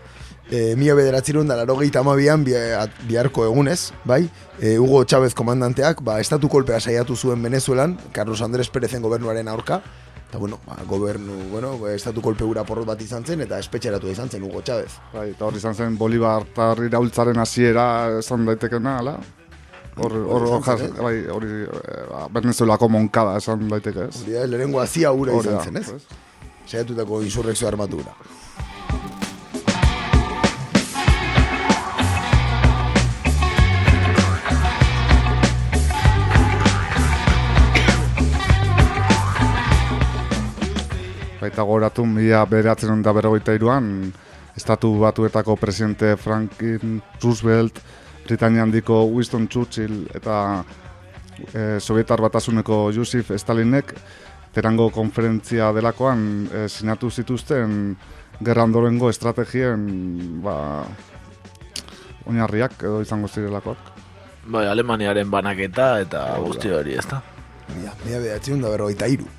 e, mila bederatziron da laro amabian biharko egunez, bai, e, Hugo Chávez komandanteak, ba, estatu kolpea saiatu zuen Venezuelan, Carlos Andrés Perezen gobernuaren aurka, eta bueno, ba, gobernu, bueno, estatu kolpe ura porrot bat izan zen, eta espetxeratu izan zen Hugo Chávez. Bai, eta hori izan zen Bolivar iraultzaren hasiera esan daitekena, ala? Hor, hor, hor, bai, hori, eh, ba, Venezuelako monkada esan daiteke ez. Hori da, lehenengo hazia ura Hori izan zen, ez? Saiatutako insurrekzio armatura. Baita goratu, mila beratzen da berrogeita iruan, estatu batuetako presidente Franklin Roosevelt, Britania handiko Winston Churchill eta e, Sovietar batasuneko Joseph Stalinek terango konferentzia delakoan e, sinatu zituzten gerra ondorengo estrategien ba, oinarriak edo izango zirelakoak. Bai, Alemaniaren banaketa eta guzti hori, ezta? Mila, mila bederatzion da berrogeita iru.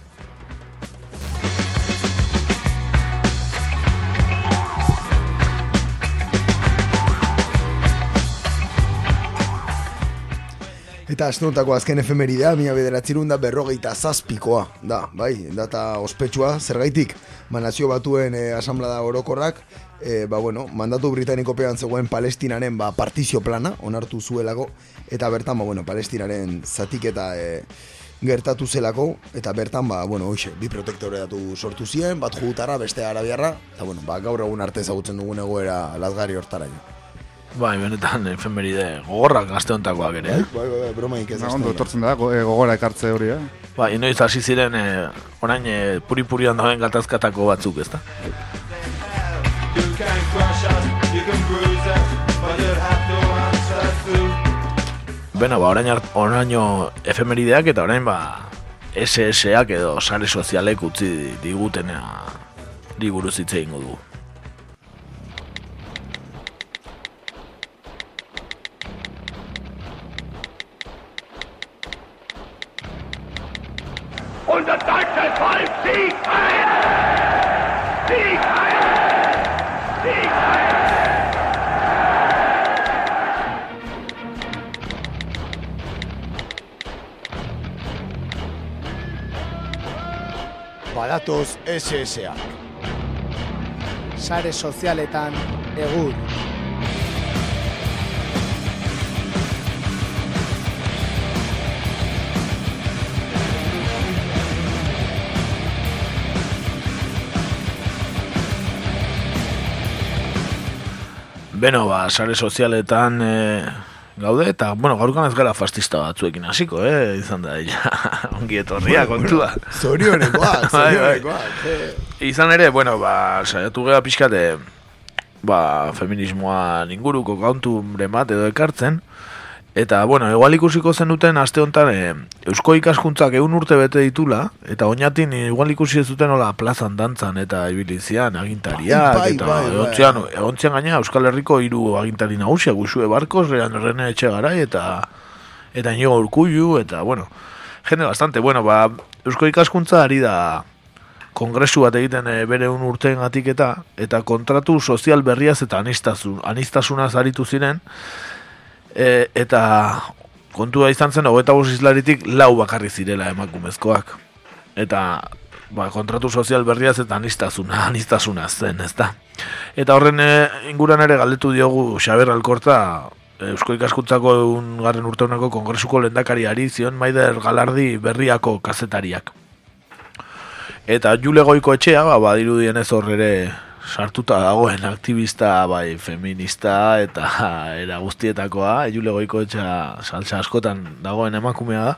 Eta asteontako azken efemeridea, mila bederatzerun da berrogeita zazpikoa, da, bai, data ospetsua, zergaitik, ba, nazio batuen e, asamblada orokorrak, e, ba, bueno, mandatu britanikopean zegoen palestinaren ba, partizio plana, onartu zuelako, eta bertan, ba, bueno, palestinaren zatiketa e, gertatu zelako, eta bertan, ba, bueno, hoxe, bi protektore datu sortu ziren, bat jugutarra, beste arabiarra, eta, bueno, ba, gaur egun arte ezagutzen dugun egoera lazgari hortaraino. Bai, benetan, efemeride gogorrak gazte hontakoak ere, eh? Bai, bai, bai, bromaik ez Na, ondo etortzen da, go- eh, gogora ekartze hori, eh? Ba, inoiz hasi ziren, eh, orain eh, puri-purian dagoen gatazkatako batzuk, ezta? Beno, ba, orain, oraino efemerideak eta orain, ba, SSak edo sare sozialek utzi digutena di buruz hitz egingo dugu. SSA. Sare sozialetan egur. Beno, ba, sare sozialetan e, gaude, eta, bueno, gaurkan ez gara fastista batzuekin hasiko, eh? Izan da, ja, ongi etorria kontua. Zorionekoak, Bai, bai. zorionekoak. eh. Izan ere, bueno, ba, saiatu gea pixkate, ba, feminismoa inguruko kaunturen bat edo ekartzen, eta, bueno, igual ikusiko zenuten aste honetan e, Eusko ikaskuntzak egun urte bete ditula, eta oinatin igual ikusi ez duten hola plazan dantzan eta ibilizian agintariak, Bai, bai, eta bai, egontzean, egontzean gaina Euskal Herriko hiru agintari nagusia, Gusue Barkos, Rene Etxegarai, eta eta Inigo Urkullu, eta, bueno, jende bastante, bueno, ba, Eusko ikaskuntza ari da kongresu bat egiten e, bere un urteen eta eta kontratu sozial berriaz eta anistasun, anistasunaz aritu ziren e, eta kontua izan zen hogeita bost izlaritik lau bakarri zirela emakumezkoak eta ba, kontratu sozial berriaz eta anistasuna, anistasuna zen, ezta. Eta horren e, inguran ere galdetu diogu Xaber Alkorta Eusko ikaskuntzako garren urteunako kongresuko lendakariari zion Maider Galardi berriako kazetariak. Eta Jule Goiko etxea, ba, badirudien ez hor ere sartuta dagoen aktivista, bai, feminista eta era guztietakoa, Jule Goiko etxea saltza askotan dagoen emakumea da,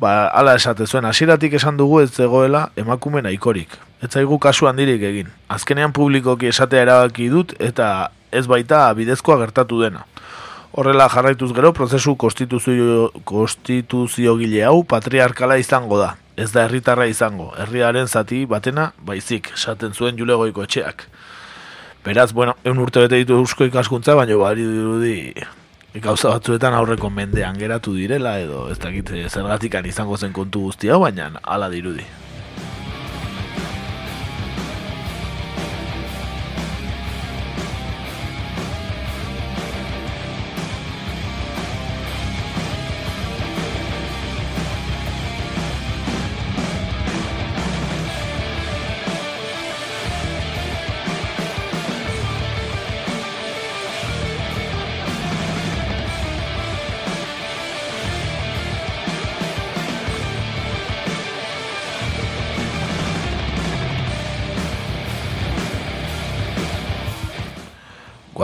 ba, ala esate zuen, hasieratik esan dugu ez zegoela emakume nahikorik. Ez zaigu kasu handirik egin. Azkenean publikoki esatea erabaki dut eta ez baita bidezkoa gertatu dena. Horrela jarraituz gero, prozesu konstituzio, konstituzio gile hau patriarkala izango da. Ez da herritarra izango, herriaren zati batena baizik, esaten zuen julegoiko etxeak. Beraz, bueno, eun urte bete ditu eusko ikaskuntza, baina bari dirudi gauza batzuetan aurreko mendean geratu direla, edo ez dakit zergatikan izango zen kontu guztia, baina hala dirudi.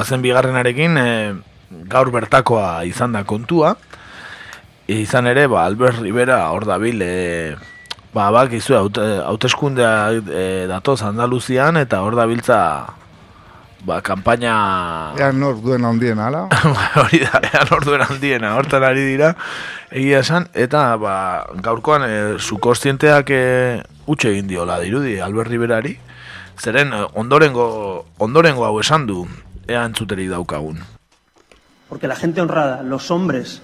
Goazen bigarrenarekin e, gaur bertakoa izan da kontua. E, izan ere, ba, Albert Rivera hor dabil, e, ba, bak izu, haute, hauteskundea e, datoz Andaluzian, eta hor dabiltza ba, kampaina... Ea nor duen handien, ala? hori da, ean orduen handiena, hortan ari dira, egia esan, eta ba, gaurkoan e, zu kostienteak e, utxe egin diola dirudi, Albert Riberari, zeren ondorengo, ondorengo hau esan du, ea entzuteri daukagun. Porque la gente honrada, los hombres,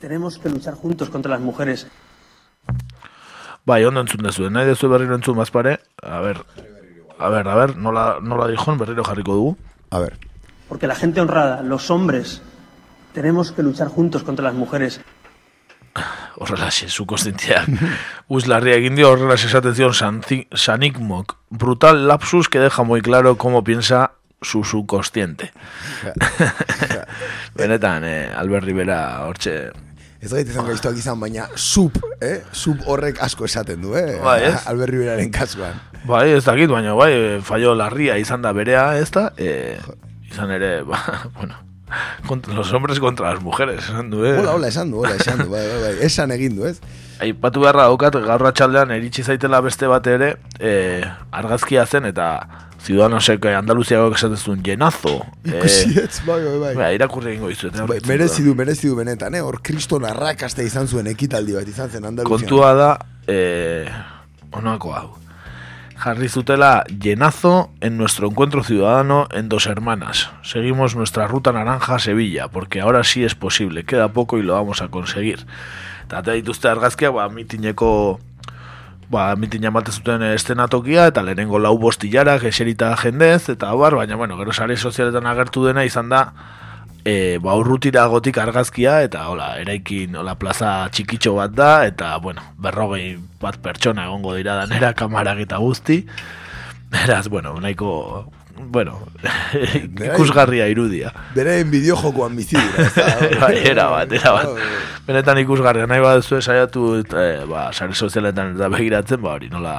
tenemos que luchar juntos contra las mujeres. Bai, ondo entzun dezu, nahi dezu berriro entzun bazpare, a ver, a ver, a ver, nola, nola dijon, berriro jarriko dugu. A ver. Porque la gente honrada, los hombres, tenemos que luchar juntos contra las mujeres. horrela xe, zu konstientia. Uz larria egin dio horrela esaten zion Sanikmok. Brutal lapsus que deja muy claro cómo piensa su subconsciente. Benetan, eh, Albert Rivera, hortxe, Ez gaite izan gaiztuak izan, baina sub, eh? Sub horrek asko esaten du, eh? Bai, ez? Albert Riberaren kasuan. Bai, ez dakit, baina bai, eh, fallo larria izan da berea, ez da? E, izan ere, ba, bueno, contra, los hombres contra las mujeres, esan du, eh? Hola, hola, esan du, hola, esan du, bai, bai, bai, esan egin du, ez? Aipatu beharra daukat, gaur atxaldean eritsi zaitela beste bat ere, e, argazkia zen, eta Ciudadanosek eh, Andaluziago esaten zuen jenazo. Ikusi ez, bai, bai, bai. Bai, irakurri egingo dizuet. eh, Bai, merezi du, merezi du benetan, eh? Hor kriston arrakasta izan zuen ekitaldi bat izan zen Andaluzian. Kontua da, eh, honako hau. Jarri zutela llenazo en nuestro encuentro ciudadano en Dos Hermanas. Seguimos nuestra ruta naranja a Sevilla, porque ahora sí es posible. Queda poco y lo vamos a conseguir. Eta dituzte argazkiak, ba, mitineko ba, mitina emate zuten estenatokia, eta lehenengo lau bostilarak eserita jendez, eta bar, baina, bueno, gero sare sozialetan agertu dena izan da, e, ba, urrutira gotik argazkia, eta, hola, eraikin, hola, plaza txikitxo bat da, eta, bueno, berrogei bat pertsona egongo dira danera, kamarak eta guzti, Beraz, bueno, nahiko, bueno, ikusgarria irudia. Beraien bideo jokoan bizi dira. bai, era bat, era bat. Benetan ikusgarria, nahi bat zuen saiatu, eh, ba, sare sozialetan eta begiratzen, ba, hori, nola,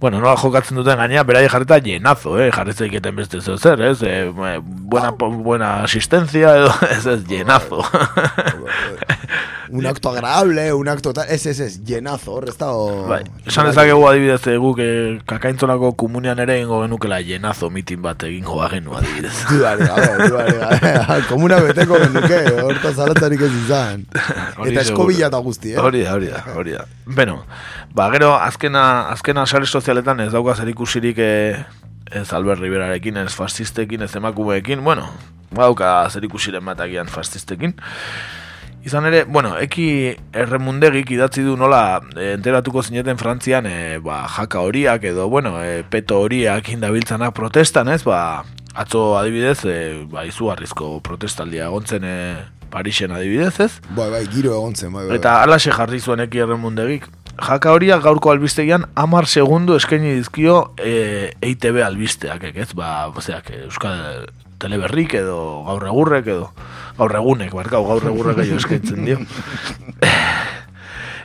bueno, nola jokatzen duten gaina, berai jarrita llenazo, eh, jarritzen iketen beste zeu zer, ez, eh, buena, buena asistencia, edo, ez ez, llenazo. Un acto agradable, un acto tal, ez, ez, ez, llenazo, hor, ez da, o... Bai, esan ezakegu adibidez eh, guk eh, kakaintzonako komunian ere egingo genukela llenazo mitin bat egingo bagenu adibidez. Dudari gabe, dudari gabe. Komuna beteko genuke, horta zalatzarik ez izan. Eta eskobila eta guzti, eh? Hori da, hori da, hori da. Beno, ba, gero azkena, azkena sare sozialetan ez dauka zer ikusirik eh, ez Albert Riverarekin, ez fascistekin, ez emakumeekin, bueno, badauka zer ikusiren bat agian fascistekin. Izan ere, bueno, eki erremundegik idatzi du nola eh, enteratuko zineten Frantzian eh, ba, jaka horiak edo, bueno, eh, peto horiak indabiltzanak protestan, ez, ba, atzo adibidez, eh, ba, izugarrizko protestaldia egontzen eh, Parisen adibidez, ez? Bai, bai, giro egon zen, bai, bai. Eta alaxe jarri zuen eki erremundegik. Jaka horiak gaurko albistegian amar segundu eskaini dizkio e, EITB albisteak, ez? Ba, ozeak, Euskal Teleberrik edo gaur egurrek edo gaur egunek, barkau, gaur egurrek gehiago eskaintzen dio.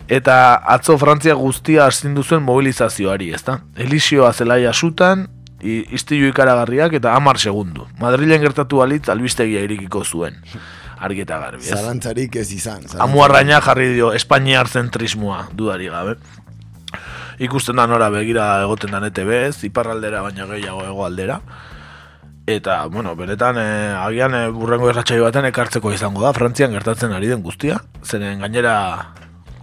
Eta atzo Frantzia guztia astindu zuen mobilizazioari, ezta? Elizioa zelaia sutan, istilu ikaragarriak eta amar segundu. Madrilen gertatu alitz albistegia irikiko zuen. Argi eta garbi, ez? Zalantzarik ez izan. Amuarraina jarri dio Espainiar zentrismoa dudari gabe. Ikusten da nora begira egoten dan ETB iparraldera baina gehiago hegoaldera. Eta, bueno, benetan, eh, agian eh, burrengo erratxai baten ekartzeko izango da, Frantzian gertatzen ari den guztia. Zeren gainera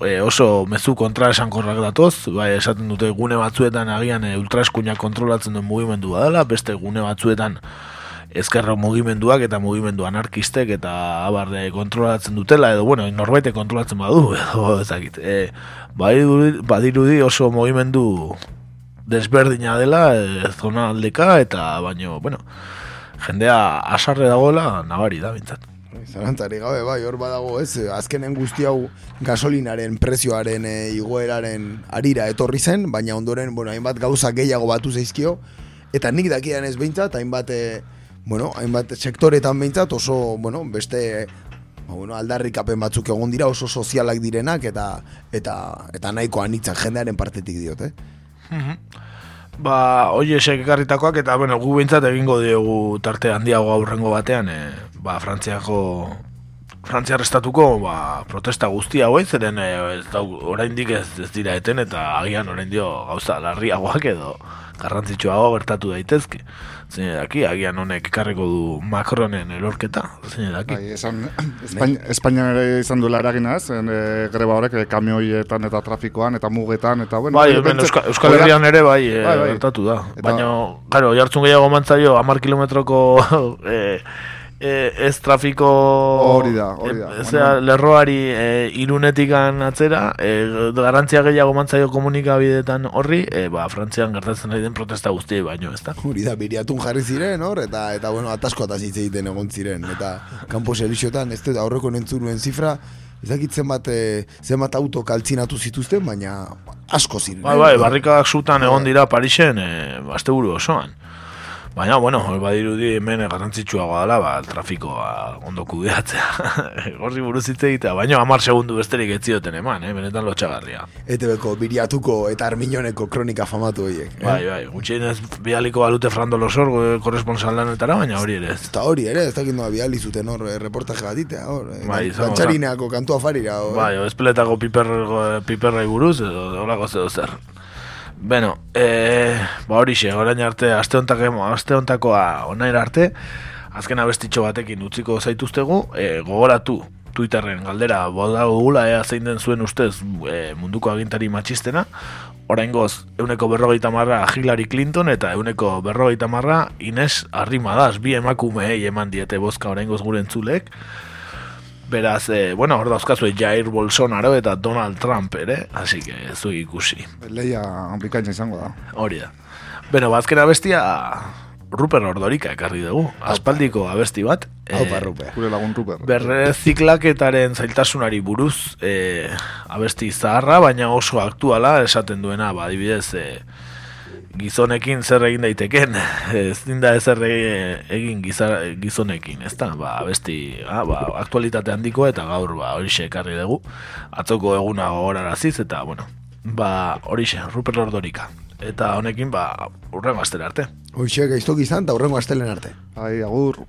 eh, oso mezu kontra esankorrak datoz, bai, esaten dute gune batzuetan agian eh, ultraeskuinak kontrolatzen duen mugimendu badala, beste gune batzuetan ezkerra mugimenduak eta mugimendu anarkistek eta abarde kontrolatzen dutela edo bueno, norbete kontrolatzen badu edo ezakit. E, badirudi, badirudi oso mugimendu desberdina dela e, zona aldeka eta baino, bueno, jendea asarre dagoela nabari da bintzat. Zalantzarik gabe, bai, hor badago, ez, azkenen guzti hau gasolinaren, prezioaren, e, igoeraren arira etorri zen, baina ondoren, bueno, hainbat gauza gehiago batu zaizkio, eta nik dakidan ez behintzat, hainbat, e, bueno, hainbat sektoretan behintzat oso, bueno, beste ba, bueno, aldarrikapen batzuk egon dira oso sozialak direnak eta eta eta nahiko anitzak jendearen partetik diot, eh? Ba, oie esek ekarritakoak eta, bueno, gu behintzat egingo diogu tarte handiago aurrengo batean, e, ba, Frantziako Frantziar estatuko ba, protesta guzti hauei, zeren e, ez dau, oraindik ez, ez dira eten eta agian orain dio gauza larriagoak edo garrantzitsuago gertatu daitezke. Zein daki, agian honek ekarriko du Macronen elorketa, zein daki. Bai, esan, Espain, Espainian ere izan duela eragina ez, e, greba horrek e, kamioietan eta trafikoan eta mugetan eta bueno. Bai, hemen bentse- Euskal, Herrian ere bai, Bai, bai. gertatu da. Eta- Baina, claro, jartzun gehiago mantzaio, amar kilometroko e, e, ez trafiko... Hori da, hori da. E, zera, lerroari e, irunetikan atzera, e, garantzia gehiago mantzaio komunikabideetan horri, e, ba, Frantzian gertatzen ari den protesta guztiei baino, ez da? Hori da, biriatun jarri ziren, hor, eta, eta bueno, atasko eta hitz egiten egon ziren, eta kanpo selixotan, ez dut aurreko nentzuruen zifra, zenbat, eh, zenbat auto kaltzinatu zituzten, baina asko ziren. Bai, bai, barrikadak zutan egon dira Parisen, e, asteburu osoan. Baina, bueno, badirudi hemen garrantzitsuagoa dela, ba, trafikoa ondo kudeatzea. Gorri buruz hitz egitea, baina hamar segundu besterik ez zioten eman, eh? benetan lotxagarria. ETB-ko biriatuko eta arminoneko kronika famatu horiek. eh? Bai, bai, gutxienez bialiko balute Frando Losor, eh, korresponsal lanetara, baina hori ere. Eta hori ere, ez dakit noa biali zuten hor eh, reportaje bat itea, hor. eh, Bai, Gantxarineako kantua farira, hor. Bai, o espeletako piper, piperrai buruz, edo holako zeo zer. Beno, e, ba horixe, orain arte, aste hontako, aste hontakoa onaira arte, azken abestitxo batekin utziko zaituztegu, e, gogoratu Twitterren galdera boda dugula ea zein den zuen ustez e, munduko agintari matxistena, oraingoz euneko berrogeita marra Hillary Clinton eta euneko berrogeita marra Ines Arrimadas, bi emakumeei eman diete bozka oraingoz gure entzulek, Beraz, eh, bueno, hor dauzkazue Jair Bolsonaro eta Donald Trump ere, así que zu ikusi. Leia bikaina izango da. Hori da. Beno, bazken abestia Ruper Ordorika ekarri dugu. Aspaldiko abesti bat. Haupa, Ruper. Gure lagun Ruper. Berreziklaketaren zailtasunari buruz eh, abesti zaharra, baina oso aktuala esaten duena, ba, adibidez, eh, gizonekin zer egin daiteken, ez da ezer e- egin gizar, gizonekin, ez da, ba, abesti, ah, ba, aktualitate handiko eta gaur, ba, horixe ekarri dugu, atzoko eguna gogoraraziz, eta, bueno, ba, horixe, Ruper Ordorika. Eta honekin, ba, urrengo astera arte. Hoxe gaiztok izan, eta hurrengo astelen arte. Ai, agur.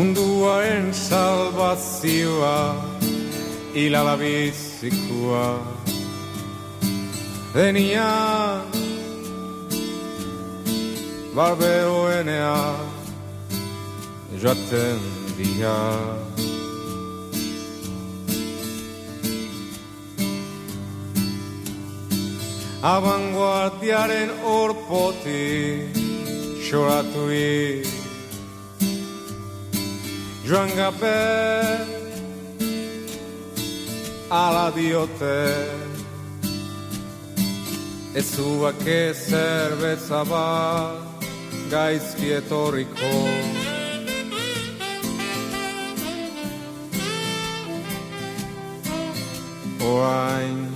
Munduaren salvazioa Ilala bizikoa Denia Barberoenea Joaten dira. Abanguardiaren orpoti Xoratuik joan gabe ala diote. Ez zuak zerbeza bat gaizki etorriko orain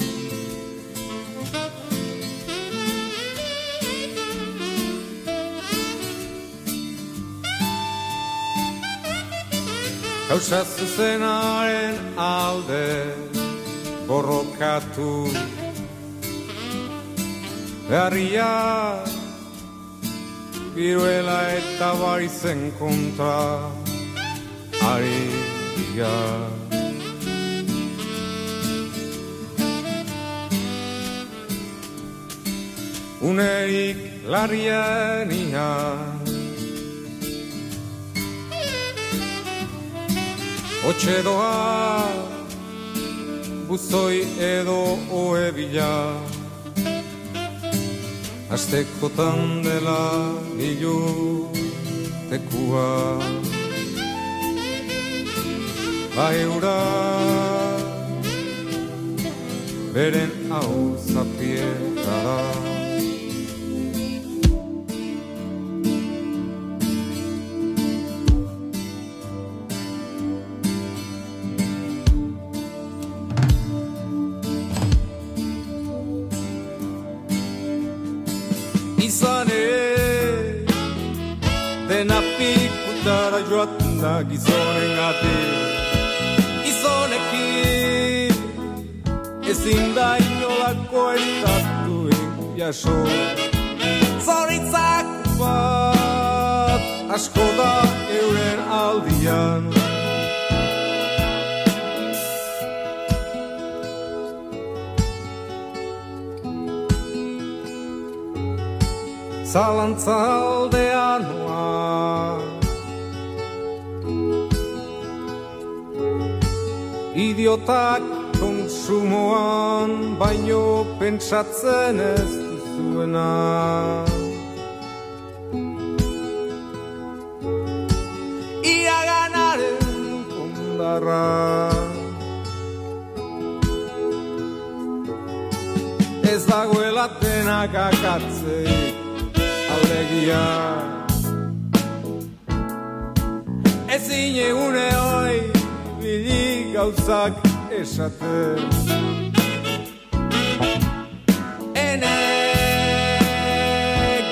Gauza zuzenaren alde borrokatu. Beharria Biruela eta barizen kontra Ari dira. Unerik larrienian Otxe doa Buzoi edo oe bila Aztekotan dela ilu tekua. Bai ura Beren hau zapietara pikutara joaten da gizonen gati Gizonekin. Ezin da inolako estatu jaso. Zoritzak bat asko da euren aldian. Zalantza Idiotak konsumoan baino pentsatzen ez duzuena. Beharra Ez dagoela denak akatzei alegia Ezin egune hoi bilik gauzak esaten. Enek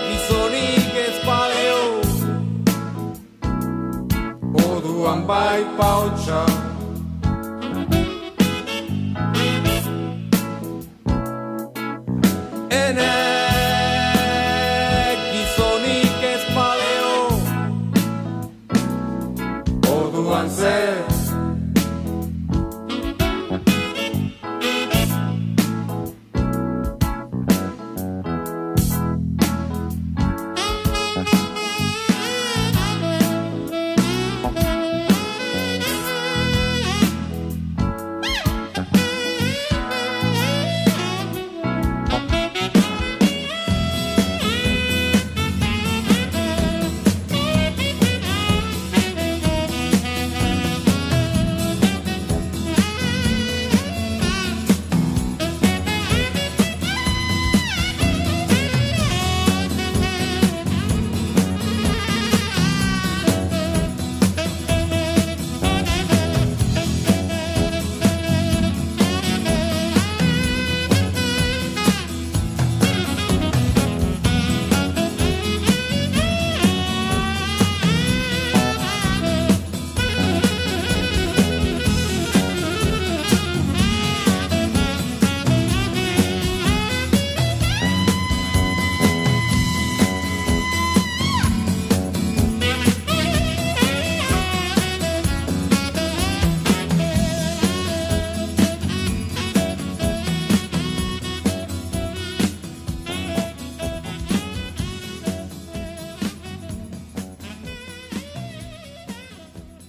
gizonik ez paleo Moduan bai pautxa